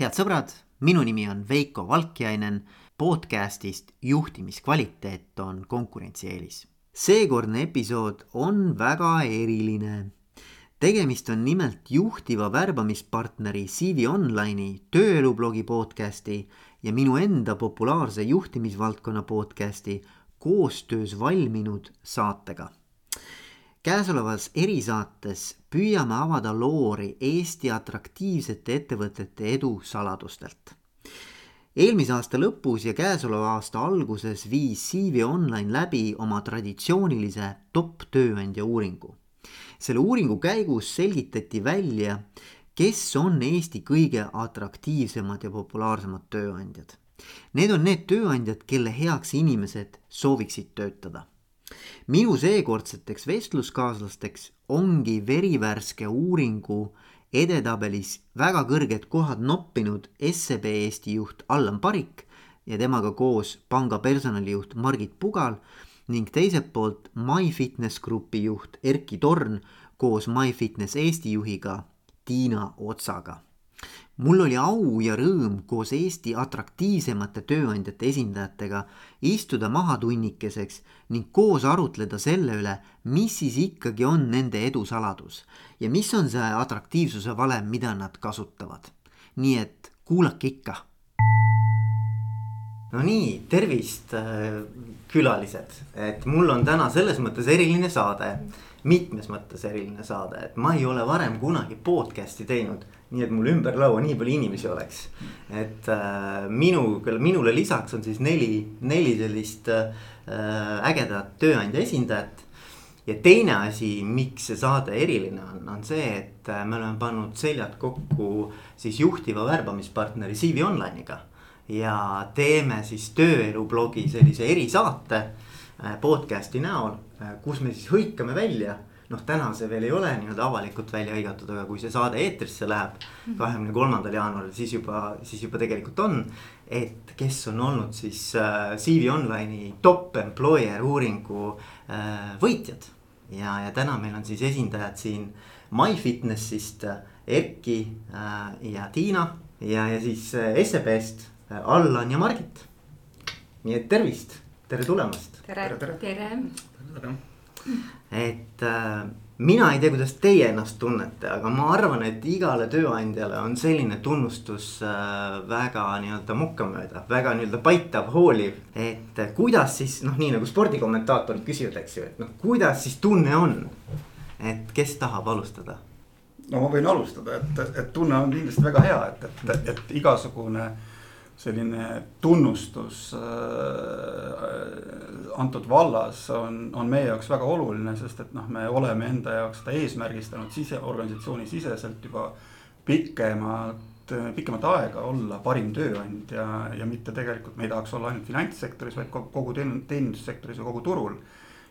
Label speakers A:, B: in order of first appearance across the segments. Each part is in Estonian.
A: head sõbrad, minu nimi on Veiko Valkjainen podcastist Juhtimiskvaliteet on konkurentsieelis. seekordne episood on väga eriline. tegemist on nimelt juhtiva värbamispartneri CV Online'i tööelublogi podcasti ja minu enda populaarse juhtimisvaldkonna podcasti koostöös valminud saatega käesolevas erisaates püüame avada loori Eesti atraktiivsete ettevõtete edu saladustelt. eelmise aasta lõpus ja käesoleva aasta alguses viis CV Online läbi oma traditsioonilise top tööandja uuringu. selle uuringu käigus selgitati välja, kes on Eesti kõige atraktiivsemad ja populaarsemad tööandjad. Need on need tööandjad, kelle heaks inimesed sooviksid töötada minu seekordseteks vestluskaaslasteks ongi verivärske uuringu edetabelis väga kõrged kohad noppinud SEB Eesti juht Allan Parik ja temaga koos panga personalijuht Margit Pugal ning teiselt poolt MyFitness Grupi juht Erkki Torn koos MyFitness Eesti juhiga Tiina Otsaga mul oli au ja rõõm koos Eesti atraktiivsemate tööandjate esindajatega istuda maha tunnikeseks ning koos arutleda selle üle, mis siis ikkagi on nende edu saladus ja mis on see atraktiivsuse valem, mida nad kasutavad. nii et kuulake ikka. no nii, tervist äh, külalised, et mul on täna selles mõttes eriline saade, mitmes mõttes eriline saade, et ma ei ole varem kunagi podcast'i teinud nii et mul ümber laua nii palju inimesi oleks. et äh, minu, minule lisaks on siis neli, neli sellist äh, ägedat tööandja esindajat. ja teine asi, miks see saade eriline on, on see, et äh, me oleme pannud seljad kokku siis juhtiva värbamispartneri CV Online'iga. ja teeme siis tööelu blogi sellise erisaate äh, podcast'i näol, äh, kus me siis hõikame välja noh, täna see veel ei ole nii-öelda avalikult välja hõigatud, aga kui see saade eetrisse läheb mhm. kahekümne kolmandal jaanuaril, siis juba, siis juba tegelikult on. et kes on olnud siis äh, CV Online'i top employer uuringu äh, võitjad. ja, ja täna meil on siis esindajad siin MyFitnessist äh, Erki äh, ja Tiina ja, ja siis äh, SEB-st äh, Allan ja Margit. nii et tervist, tere tulemast.
B: tere, tere, tere. tere.
A: Et äh, mina ei tea, kuidas teie ennast tunnete, aga ma arvan, et igale tööandjale on selline tunnustus äh, väga nii-öelda mokkamööda, väga nii-öelda paitav, hooliv. et äh, kuidas siis noh, nii nagu spordikommentaatorid küsivad, eks ju, et noh, kuidas siis tunne on. et kes tahab alustada?
C: no ma võin alustada, et, et tunne on kindlasti väga hea, et, et, et igasugune äh, selline tunnustus äh, antud vallas on, on meie jaoks väga oluline, sest et noh, me oleme enda jaoks seda eesmärgistanud sise, organisatsiooni siseselt juba pikemat, pikemat aega olla parim tööandja ja mitte tegelikult me ei tahaks olla ainult finantssektoris, vaid kogu teenindussektoris ja kogu turul.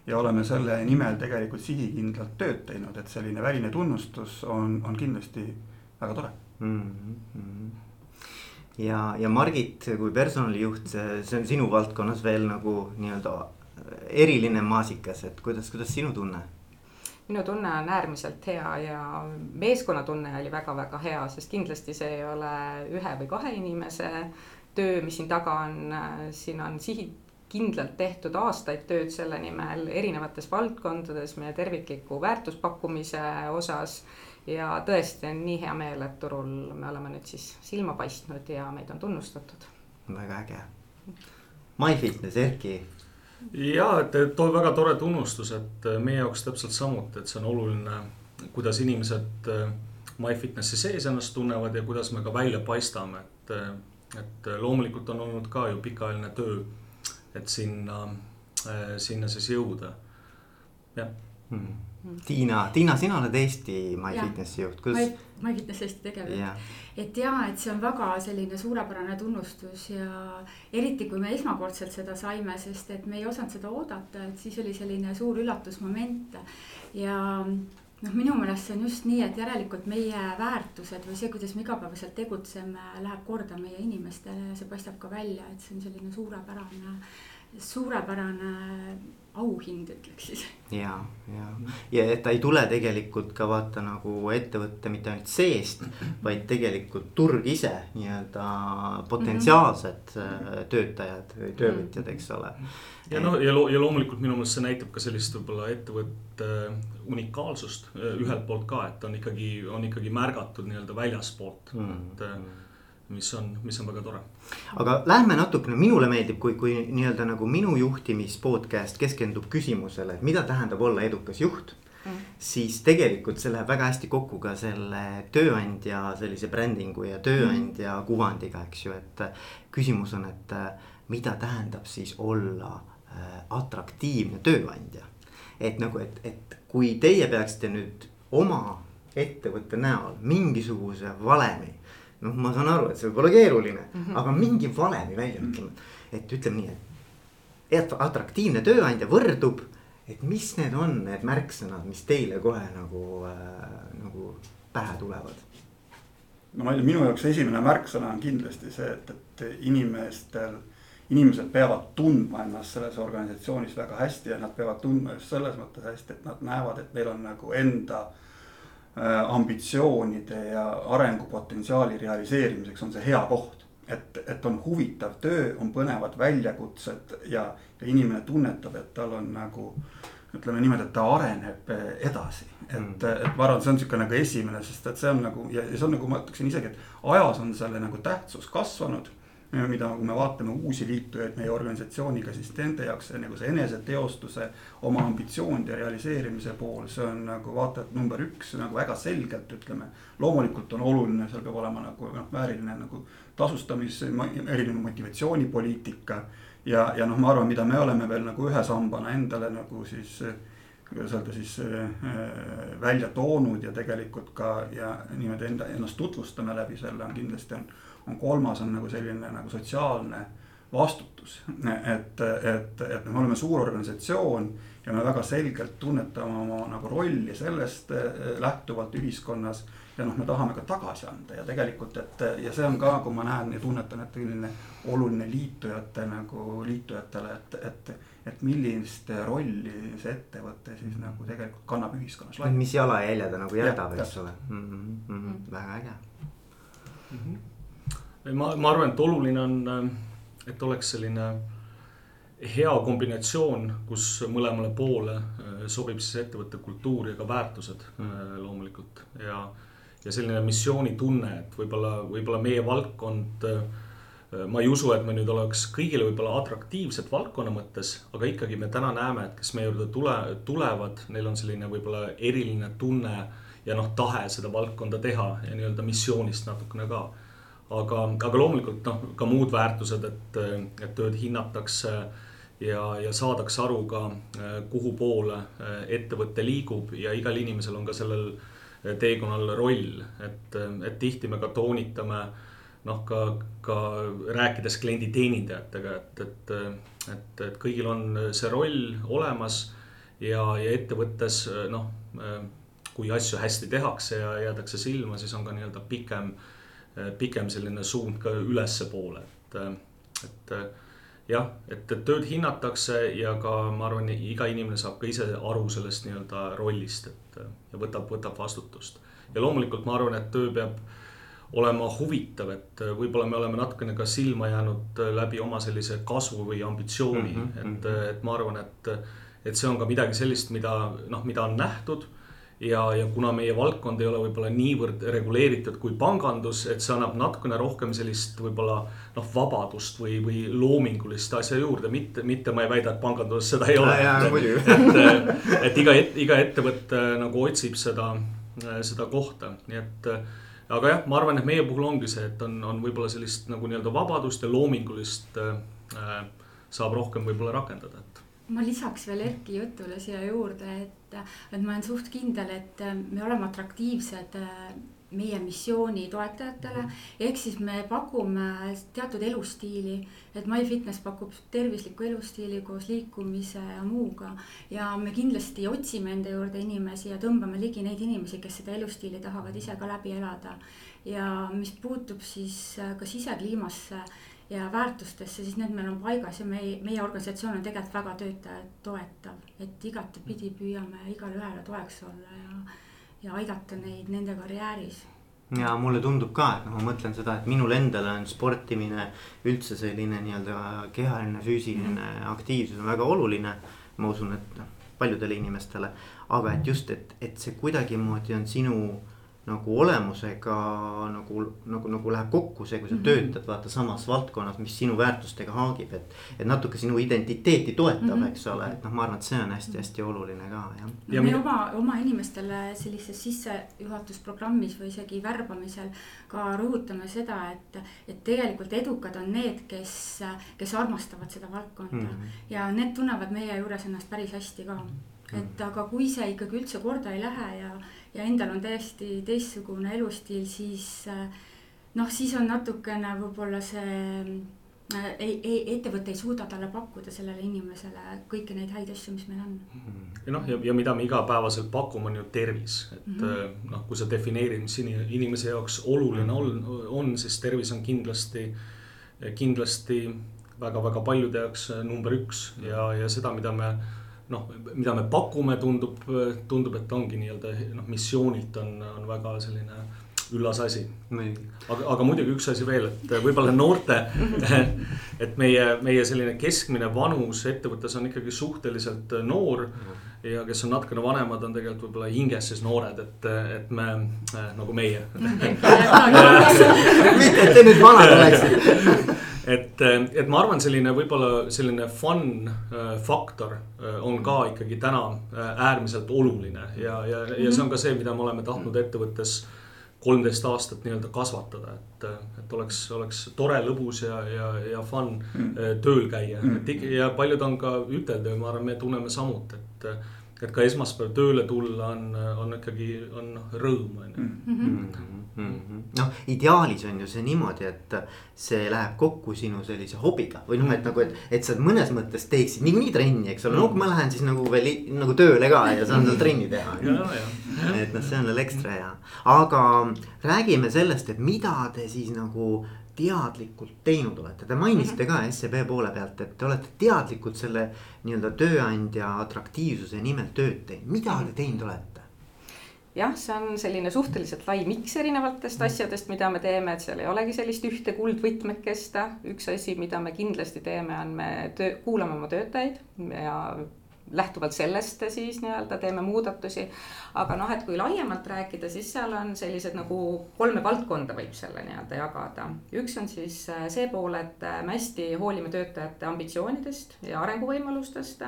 C: ja oleme selle nimel tegelikult sihikindlalt tööd teinud, et selline väline tunnustus on, on kindlasti väga tore mm. -hmm
A: ja, ja Margit kui personalijuht, see on sinu valdkonnas veel nagu nii-öelda eriline maasikas, et kuidas, kuidas sinu tunne?
B: minu tunne on äärmiselt hea ja meeskonnatunne oli väga-väga hea, sest kindlasti see ei ole ühe või kahe inimese töö, mis siin taga on, siin on sihid kindlalt tehtud aastaid tööd selle nimel erinevates valdkondades meie tervikliku väärtuspakkumise osas ja tõesti on nii hea meel, et turul me oleme nüüd siis silma paistnud ja meid on tunnustatud.
A: väga äge. MyFitness, Erki.
D: ja, et, et väga tore tunnustus, et meie jaoks täpselt samuti, et see on oluline, kuidas inimesed äh, MyFitnessi sees ennast tunnevad ja kuidas me ka välja paistame, et, et loomulikult on olnud ka ju pikaajaline töö, et sinna, äh, sinna siis jõuda, jah
A: hmm Tiina, Tiina, sina oled Eesti MyFitnessi juht,
E: kuidas? MyFitness Eesti tegevjuht, et ja, et see on väga selline suurepärane tunnustus ja eriti, kui me esmakordselt seda saime, sest et me ei osanud seda oodata, et siis oli selline suur üllatusmoment. Ja noh, minu meelest see on just nii, et järelikult meie väärtused või see, kuidas me igapäevaselt tegutseme, läheb korda meie inimestele ja see paistab ka välja, et see on selline suurepärane suurepärane auhind, ütleks siis.
A: ja, ja, ja et ta ei tule tegelikult ka vaata nagu ettevõtte mitte ainult seest, vaid tegelikult turg ise nii-öelda potentsiaalsed mm -hmm. töötajad või töövõtjad, eks ole.
D: ja noh, ja, lo ja loomulikult minu meelest see näitab ka sellist võib-olla ettevõtte unikaalsust äh, ühelt poolt ka, et on ikkagi, on ikkagi märgatud nii-öelda väljaspoolt mm, -hmm. et äh, mis on, mis on väga tore.
A: aga lähme natukene, minule meeldib, kui, kui nii-öelda nagu minu juhtimis podcast keskendub küsimusele, et mida tähendab olla edukas juht mm.. siis tegelikult see läheb väga hästi kokku ka selle tööandja sellise brändingu ja tööandja mm. kuvandiga, eks ju, et. küsimus on, et mida tähendab siis olla äh, atraktiivne tööandja. et nagu, et, et kui teie peaksite nüüd oma ettevõtte näol mingisuguse valemi noh, ma saan aru, et see võib olla keeruline mm, -hmm. aga mingi valemi välja ütlema. et ütleme nii, et atraktiivne tööandja võrdub, et mis need on need märksõnad, mis teile kohe nagu äh,, nagu pähe tulevad?
C: no ma ei tea, minu jaoks esimene märksõna on kindlasti see, et, et inimestel, inimesed peavad tundma ennast selles organisatsioonis väga hästi ja nad peavad tundma just selles mõttes hästi, et nad näevad, et neil on nagu enda äh, Äh, ambitsioonide ja arengupotentsiaali realiseerimiseks on see hea koht. et, et on huvitav töö, on põnevad väljakutsed ja, ja inimene tunnetab, et tal on nagu ütleme niimoodi, et ta areneb äh, edasi. et mm., et ma arvan, see on sihuke nagu esimene, sest et see on nagu ja, ja see on nagu ma ütleksin isegi, et ajas on selle nagu tähtsus kasvanud mida, kui me vaatame uusi liitujaid meie organisatsiooniga, siis nende jaoks see nagu see eneseteostuse, oma ambitsioonide realiseerimise pool, see on nagu vaata, et number üks nagu väga selgelt ütleme. loomulikult on oluline, seal peab olema nagu noh, vääriline nagu tasustamis, erinev motivatsioonipoliitika. ja, ja noh, ma arvan, mida me oleme veel nagu ühe sambana endale nagu siis kuidas öelda siis äh, välja toonud ja tegelikult ka ja niimoodi enda, ennast tutvustame läbi selle on kindlasti on kolmas on nagu selline nagu sotsiaalne vastutus. et, et, et me oleme suur organisatsioon ja me väga selgelt tunnetame oma nagu rolli sellest eh, lähtuvalt ühiskonnas. ja noh, me tahame ka tagasi anda ja tegelikult, et ja see on ka, kui ma näen ja tunnetan, et selline oluline liitujate nagu liitujatele, et, et. et millist rolli see ettevõte siis nagu tegelikult kannab ühiskonnas.
A: mis jalajälje ta nagu jätab, eks ole mm. -hmm, mm -hmm, väga äge mm.
D: -hmm ma, ma arvan, et oluline on, et oleks selline hea kombinatsioon, kus mõlemale poole äh, sobib siis ettevõtte kultuur ja ka väärtused mm. loomulikult ja. ja selline missioonitunne, et võib-olla, võib-olla meie valdkond. Äh, ma ei usu, et me nüüd oleks kõigile võib-olla atraktiivsed valdkonna mõttes, aga ikkagi me täna näeme, et kes meie juurde tule, tulevad, neil on selline võib-olla eriline tunne ja noh, tahe seda valdkonda teha ja nii-öelda missioonist natukene ka aga, aga loomulikult noh, ka muud väärtused, et, et tööd hinnatakse ja, ja saadakse aru ka, kuhu poole ettevõte liigub ja igal inimesel on ka sellel teekonnal roll, et, et tihti me ka toonitame noh, ka, ka rääkides klienditeenindajatega, et, et, et, et kõigil on see roll olemas ja, ja ettevõttes noh, kui asju hästi tehakse ja jäädakse silma, siis on ka nii-öelda pikem Äh, pikem selline suund ka ülespoole, et, äh, et äh, jah, et, et tööd hinnatakse ja ka ma arvan, iga inimene saab ka ise aru sellest nii-öelda rollist, et ja võtab, võtab vastutust. ja loomulikult ma arvan, et töö peab olema huvitav, et võib-olla me oleme natukene ka silma jäänud läbi oma sellise kasvu või ambitsiooni mm, -hmm. et, mhm. et ma arvan, et, et see on ka midagi sellist, mida noh, mida on nähtud ja, ja kuna meie valdkond ei ole võib-olla niivõrd reguleeritud kui pangandus, et see annab natukene rohkem sellist võib-olla noh, vabadust või, või loomingulist asja juurde, mitte, mitte ma ei väida, et panganduses seda ei ole. et, et iga, iga ettevõte nagu otsib seda, seda kohta, nii et aga jah, ma arvan, et meie puhul ongi see, et on, on võib-olla sellist nagu nii-öelda vabadust ja loomingulist äh, saab rohkem võib-olla rakendada,
E: ma lisaks veel Erki jutule siia juurde, et, et ma olen suht kindel, et me oleme atraktiivsed äh, meie missiooni toetajatele. ehk siis me pakume teatud elustiili, et MyFitness pakub tervislikku elustiili koos liikumise ja muuga. ja me kindlasti otsime enda juurde inimesi ja tõmbame ligi neid inimesi, kes seda elustiili tahavad ise ka läbi elada. ja mis puutub siis äh, ka sisekliimasse ja väärtustesse, siis need meil on paigas ja meie, meie organisatsioon on tegelikult väga töötajat toetav. et igatepidi püüame igale ühele toeks olla ja, ja aidata neid nende karjääris
A: ja mulle tundub ka, et noh, ma mõtlen seda, et minul endal on sportimine üldse selline nii-öelda kehaline, füüsiline mm -hmm. aktiivsus on väga oluline. ma usun, et noh, paljudele inimestele, aga et just, et, et see kuidagimoodi on sinu nagu olemusega nagu, nagu, nagu läheb kokku see, kui sa mm -hmm. töötad vaata samas valdkonnas, mis sinu väärtustega haagib, et. et natuke sinu identiteeti toetab mm, -hmm. eks ole, et noh, ma arvan, et see on hästi-hästi oluline ka jah.
E: ja me oma, oma inimestele sellises sissejuhatusprogrammis või isegi värbamisel ka rõhutame seda, et, et tegelikult edukad on need, kes, kes armastavad seda valdkonda mm -hmm. ja need tunnevad meie juures ennast päris hästi ka. et aga kui see ikkagi üldse korda ei lähe ja ja endal on täiesti teistsugune elustiil, siis äh, noh, siis on natukene võib-olla see äh, ei, ei, ettevõte ei suuda talle pakkuda sellele inimesele kõiki neid häid asju, mis meil on.
D: ja noh, ja, ja mida me igapäevaselt pakume, on ju tervis, et mm -hmm. noh, kui sa defineerid, mis inimese jaoks oluline on, on, siis tervis on kindlasti, kindlasti väga-väga paljude jaoks number üks ja, ja seda, mida me noh, mida me pakume, tundub, tundub, et ongi nii-öelda noh, missioonilt on, on väga selline üllas asi. aga, aga muidugi üks asi veel, et võib-olla noorte, et meie, meie selline keskmine vanus ettevõttes on ikkagi suhteliselt noor. ja kes on natukene vanemad, on tegelikult võib-olla hinges siis noored, et, et me nagu meie
A: mitte, et te nüüd vanad oleksite
D: et, et ma arvan, selline võib-olla selline fun äh, faktor äh, on ka ikkagi täna äh, äärmiselt oluline. Ja, ja, ja see on ka see, mida me oleme tahtnud ettevõttes kolmteist aastat nii-öelda kasvatada, et, et oleks, oleks tore, lõbus ja, ja, ja fun mm. tööl käia. Mm.. ja paljud on ka ütelnud ja ma arvan, me tunneme samuti, et et ka esmaspäev tööle tulla on, on ikkagi, on rõõm, on ju. Mhm.
A: Mhm mm -hmm.. noh, ideaalis on ju see niimoodi, et see läheb kokku sinu sellise hobiga või noh, et nagu, et, et sa mõnes mõttes teeksid niikuinii trenni, eks ole, no kui ma lähen siis nagu veel nagu tööle ka ja saan seal trenni teha. et noh, see on veel ekstra hea, aga räägime sellest, et mida te siis nagu teadlikult teinud olete, te mainisite ka SEB poole pealt, et te olete teadlikult selle nii-öelda tööandja atraktiivsuse nimel tööd teinud, mida te teinud olete?
B: Jah, see on selline suhteliselt lai miks erinevatest asjadest, mida me teeme, et seal ei olegi sellist ühte kuldvõtmekest. üks asi, mida me kindlasti teeme, on me töö, kuulame oma töötajaid ja lähtuvalt sellest siis nii-öelda teeme muudatusi. aga noh, et kui laiemalt rääkida, siis seal on sellised nagu kolme valdkonda võib selle nii-öelda jagada. üks on siis äh, see pool, et äh, me hästi hoolime töötajate ambitsioonidest ja arenguvõimalustest.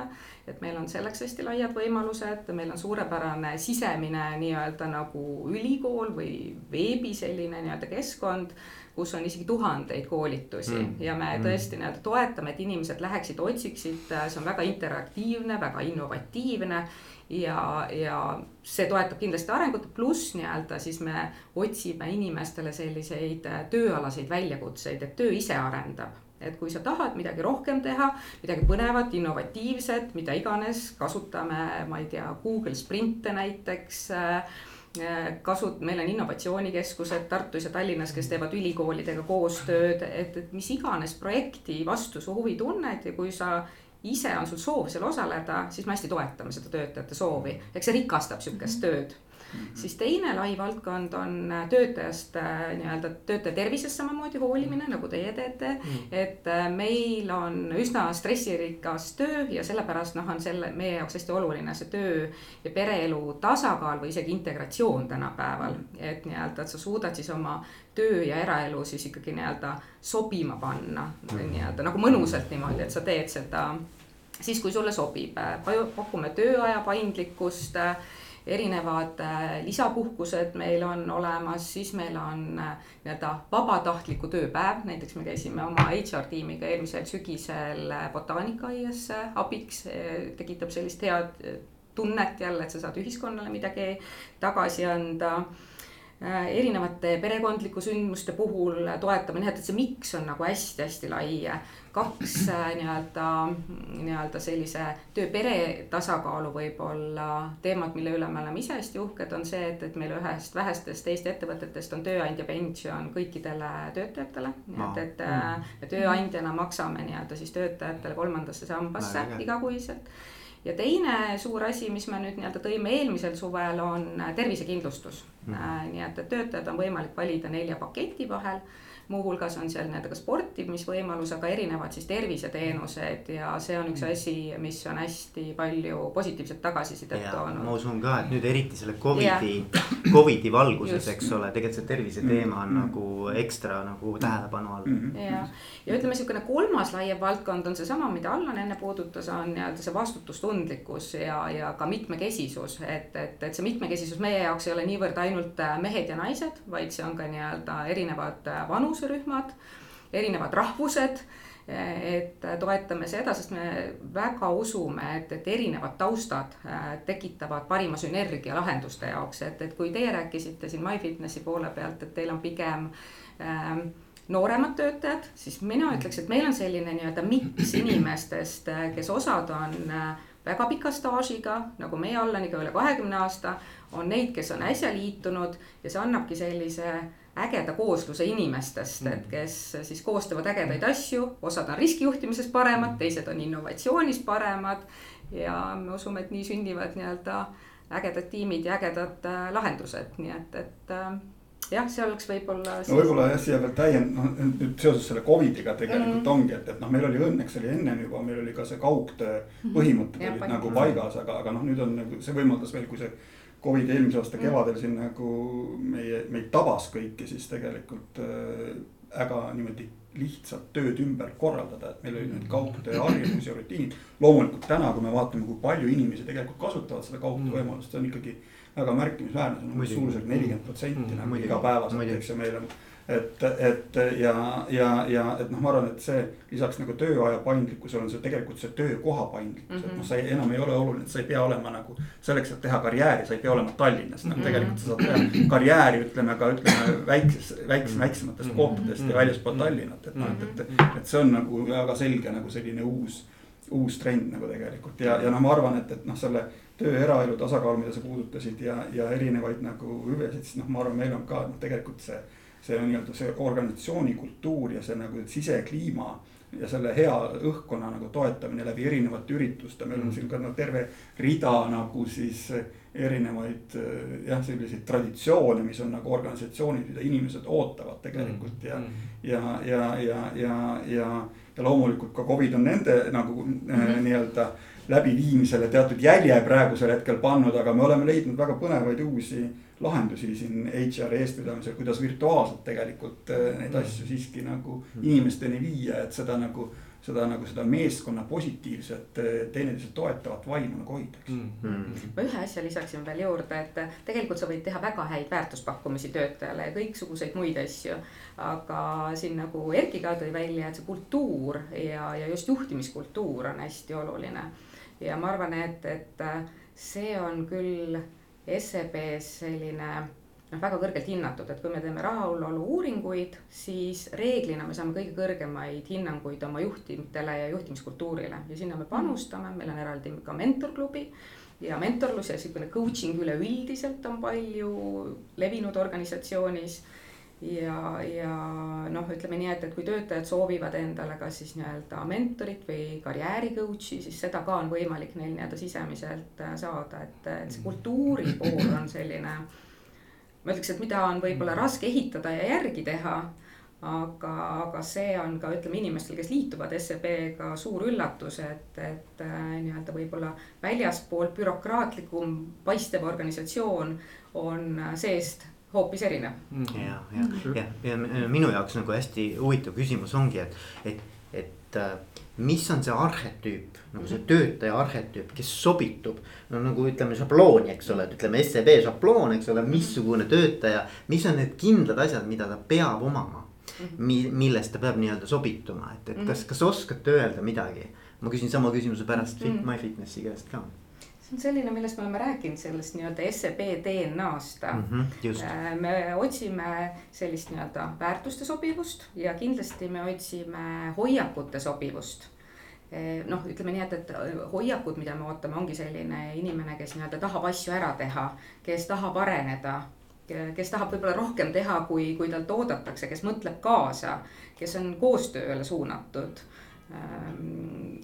B: et meil on selleks hästi laiad võimalused, meil on suurepärane sisemine nii-öelda nagu ülikool või veebi selline nii-öelda keskkond kus on isegi tuhandeid koolitusi mm. ja me mm. tõesti nii-öelda toetame, et inimesed läheksid, otsiksid, see on väga interaktiivne, väga innovatiivne. ja, ja see toetab kindlasti arengut, pluss nii-öelda siis me otsime inimestele selliseid tööalaseid väljakutseid, et töö ise arendab et kui sa tahad midagi rohkem teha, midagi põnevat, innovatiivset, mida iganes, kasutame, ma ei tea, Google Sprinte näiteks äh, Äh, kasu, meil on innovatsioonikeskused Tartus ja Tallinnas, kes teevad ülikoolidega koostööd, et, et mis iganes projekti vastu sa huvi tunned ja kui sa ise on sul soov seal osaleda, siis me hästi toetame seda töötajate soovi, eks see rikastab sihukest tööd Mm -hmm. siis teine lai valdkond on äh, töötajast äh, nii-öelda töötaja tervisest samamoodi hoolimine, nagu teie teete mm. -hmm. et äh, meil on üsna stressirikas töö ja sellepärast noh, on selle meie jaoks hästi oluline see töö ja pereelu tasakaal või isegi integratsioon tänapäeval. et nii-öelda, et sa suudad siis oma töö ja eraelu siis ikkagi nii-öelda sobima panna mm -hmm. nii-öelda nagu mõnusalt niimoodi, et sa teed seda siis, kui sulle sobib, pakume tööaja paindlikkust erinevad äh, lisapuhkused meil on olemas, siis meil on äh, nii-öelda vabatahtliku tööpäev, näiteks me käisime oma HR tiimiga eelmisel sügisel äh, botaanikaaias abiks, tekitab sellist head tunnet jälle, et sa saad ühiskonnale midagi tagasi anda erinevate perekondliku sündmuste puhul toetame, nii et, et see miks on nagu hästi-hästi lai. kaks äh, nii-öelda, nii-öelda sellise töö-pere tasakaalu võib-olla teemad, mille üle me oleme ise hästi uhked, on see, et, et meil ühest vähestest Eesti ettevõtetest on tööandja pension kõikidele töötajatele. nii et, et mm. me tööandjana maksame nii-öelda siis töötajatele kolmandasse sambasse igakuiselt ja teine suur asi, mis me nüüd nii-öelda tõime eelmisel suvel, on tervisekindlustus mm. -hmm. nii et, et töötajad on võimalik valida nelja paketi vahel muuhulgas on seal nii-öelda ka sportimisvõimalus, aga erinevad siis terviseteenused ja see on üks mm. asi, mis on hästi palju positiivset tagasisidet toonud.
A: ma usun ka, et nüüd eriti selle Covidi, Covidi valguses, eks ole, tegelikult see terviseteema on mm nagu ekstra nagu tähelepanu all mm.
B: -hmm. ja, ja ütleme, niisugune kolmas laiem valdkond on seesama, mida Allan enne puudutas, on nii-öelda see vastutustundlikkus ja, ja ka mitmekesisus, et, et, et see mitmekesisus meie jaoks ei ole niivõrd ainult mehed ja naised, vaid see on ka nii-öelda erinevad vanused vanuserühmad, erinevad rahvused et toetame seda, sest me väga usume, et, et erinevad taustad äh, tekitavad parima sünergia lahenduste jaoks, et, et kui teie rääkisite siin MyFitnessi poole pealt, et teil on pigem ähm, nooremad töötajad, siis mina ütleks, et meil on selline nii-öelda miks inimestest, äh, kes osad on äh, väga pika staažiga, nagu meie Allaniga üle kahekümne aasta, on neid, kes on äsja liitunud ja see annabki sellise ägeda koosluse inimestest, et mm. kes siis koostavad ägedaid asju, osad on riskijuhtimises paremad, teised on innovatsioonis paremad. ja me usume, et nii sünnivad nii-öelda ägedad tiimid ja ägedad äh, lahendused, nii et, et äh, jah, see oleks võib-olla
C: siis.... no võib-olla jah, siia veel täiend-, noh nüüd seoses selle Covidiga tegelikult mm. ongi, et, et noh, meil oli õnneks oli ennem juba, meil oli ka see kaugtöö mhm. põhimõtted mm. olid nagu paigas, aga, aga noh, nüüd on nagu see võimaldas veel, kui see Covid eelmise aasta mm. kevadel siin nagu meie, meid tabas kõiki, siis tegelikult äh, äga niimoodi lihtsalt tööd ümber korraldada, et meil oli nüüd kaugtöö harjumus ja rutiinid. loomulikult täna, kui me vaatame, kui palju inimesi tegelikult kasutavad seda kaugtöö mm. võimalust, see on ikkagi väga märkimisväärne, see on suurusjärk nelikümmend protsenti mm. nagu igapäevaselt, eks ju, meil on et, et ja, ja, ja et noh, ma arvan, et see lisaks nagu tööaja paindlikkusele on see tegelikult see töökoha paindlikkus mm, -hmm. et noh, sa ei, enam ei ole oluline, et sa ei pea olema nagu. selleks, et teha karjääri, sa ei pea olema Tallinnas, noh mm -hmm. tegelikult sa saad teha karjääri, ütleme ka ütleme väikses, väikses, väiksematest mm -hmm. kohtadest ja väljaspool Tallinnat, et noh, et, et. et see on nagu väga selge nagu selline uus, uus trend nagu tegelikult ja, ja noh, ma arvan, et, et noh, selle töö eraelu tasakaal, mida sa puudutasid ja, ja erinevaid nagu hüvesid, siis noh, ma arvan, meil on ka noh, tegelikult see see on nii-öelda see organisatsiooni kultuur ja see nagu sisekliima ja selle hea õhkkonna nagu toetamine läbi erinevate ürituste, meil on mm. siin ka no terve rida nagu siis erinevaid jah, selliseid traditsioone, mis on nagu organisatsioonid, mida inimesed ootavad tegelikult ja mm.. ja, ja, ja, ja, ja, ja loomulikult ka Covid on nende nagu mm -hmm. nii-öelda läbiviimisele teatud jälje praegusel hetkel pannud, aga me oleme leidnud väga põnevaid uusi lahendusi siin HR eestvedamisel, kuidas virtuaalselt tegelikult äh, neid asju siiski nagu inimesteni viia, et seda nagu seda nagu seda meeskonna positiivset, äh, teineteist toetavat vaimu nagu hoida, eks mm.
B: -hmm. ma ühe asja lisaksin veel juurde, et tegelikult sa võid teha väga häid väärtuspakkumisi töötajale ja kõiksuguseid muid asju. aga siin nagu Erki ka tõi välja, et see kultuur ja, ja just juhtimiskultuur on hästi oluline. ja ma arvan, et, et see on küll SEB-s selline noh, väga kõrgelt hinnatud, et kui me teeme rahulolu uuringuid, siis reeglina me saame kõige kõrgemaid hinnanguid oma juhtimitele ja juhtimiskultuurile ja sinna me panustame, meil on eraldi ka mentorklubi. ja mentorlus ja sihukene coaching üleüldiselt on palju levinud organisatsioonis ja, ja noh, ütleme nii, et, et kui töötajad soovivad endale kas siis nii-öelda mentorit või karjääri coach'i, siis seda ka on võimalik neil nii-öelda sisemiselt äh, saada, et, et see kultuuri pool on selline. ma ütleks, et mida on võib-olla raske ehitada ja järgi teha. aga, aga see on ka ütleme inimestel, kes liituvad SEB-ga suur üllatus, et, et äh, nii-öelda võib-olla väljaspoolt bürokraatlikum paistev organisatsioon on äh, seest hoopis erinev.
A: Mm. ja, ja, ja, ja minu jaoks nagu hästi huvitav küsimus ongi, et, et, et äh, mis on see arhetüüp, nagu see töötaja arhetüüp, kes sobitub. no nagu ütleme šablooni, eks ole, et ütleme SEB šabloon, eks ole, missugune töötaja, mis on need kindlad asjad, mida ta peab omama. Mi-, millest ta peab nii-öelda sobituma, et, et kas, kas oskate öelda midagi? ma küsin sama küsimuse pärast mm -hmm. MyFitnessi käest ka
B: see on selline, millest me oleme rääkinud, sellest nii-öelda SEB DNA-st mm.
A: -hmm,
B: me otsime sellist nii-öelda väärtuste sobivust ja kindlasti me otsime hoiakute sobivust. Noh, ütleme nii, et, et hoiakud, mida me ootame, ongi selline inimene, kes nii-öelda tahab asju ära teha, kes tahab areneda, kes tahab võib-olla rohkem teha, kui, kui talt oodatakse, kes mõtleb kaasa, kes on koostööle suunatud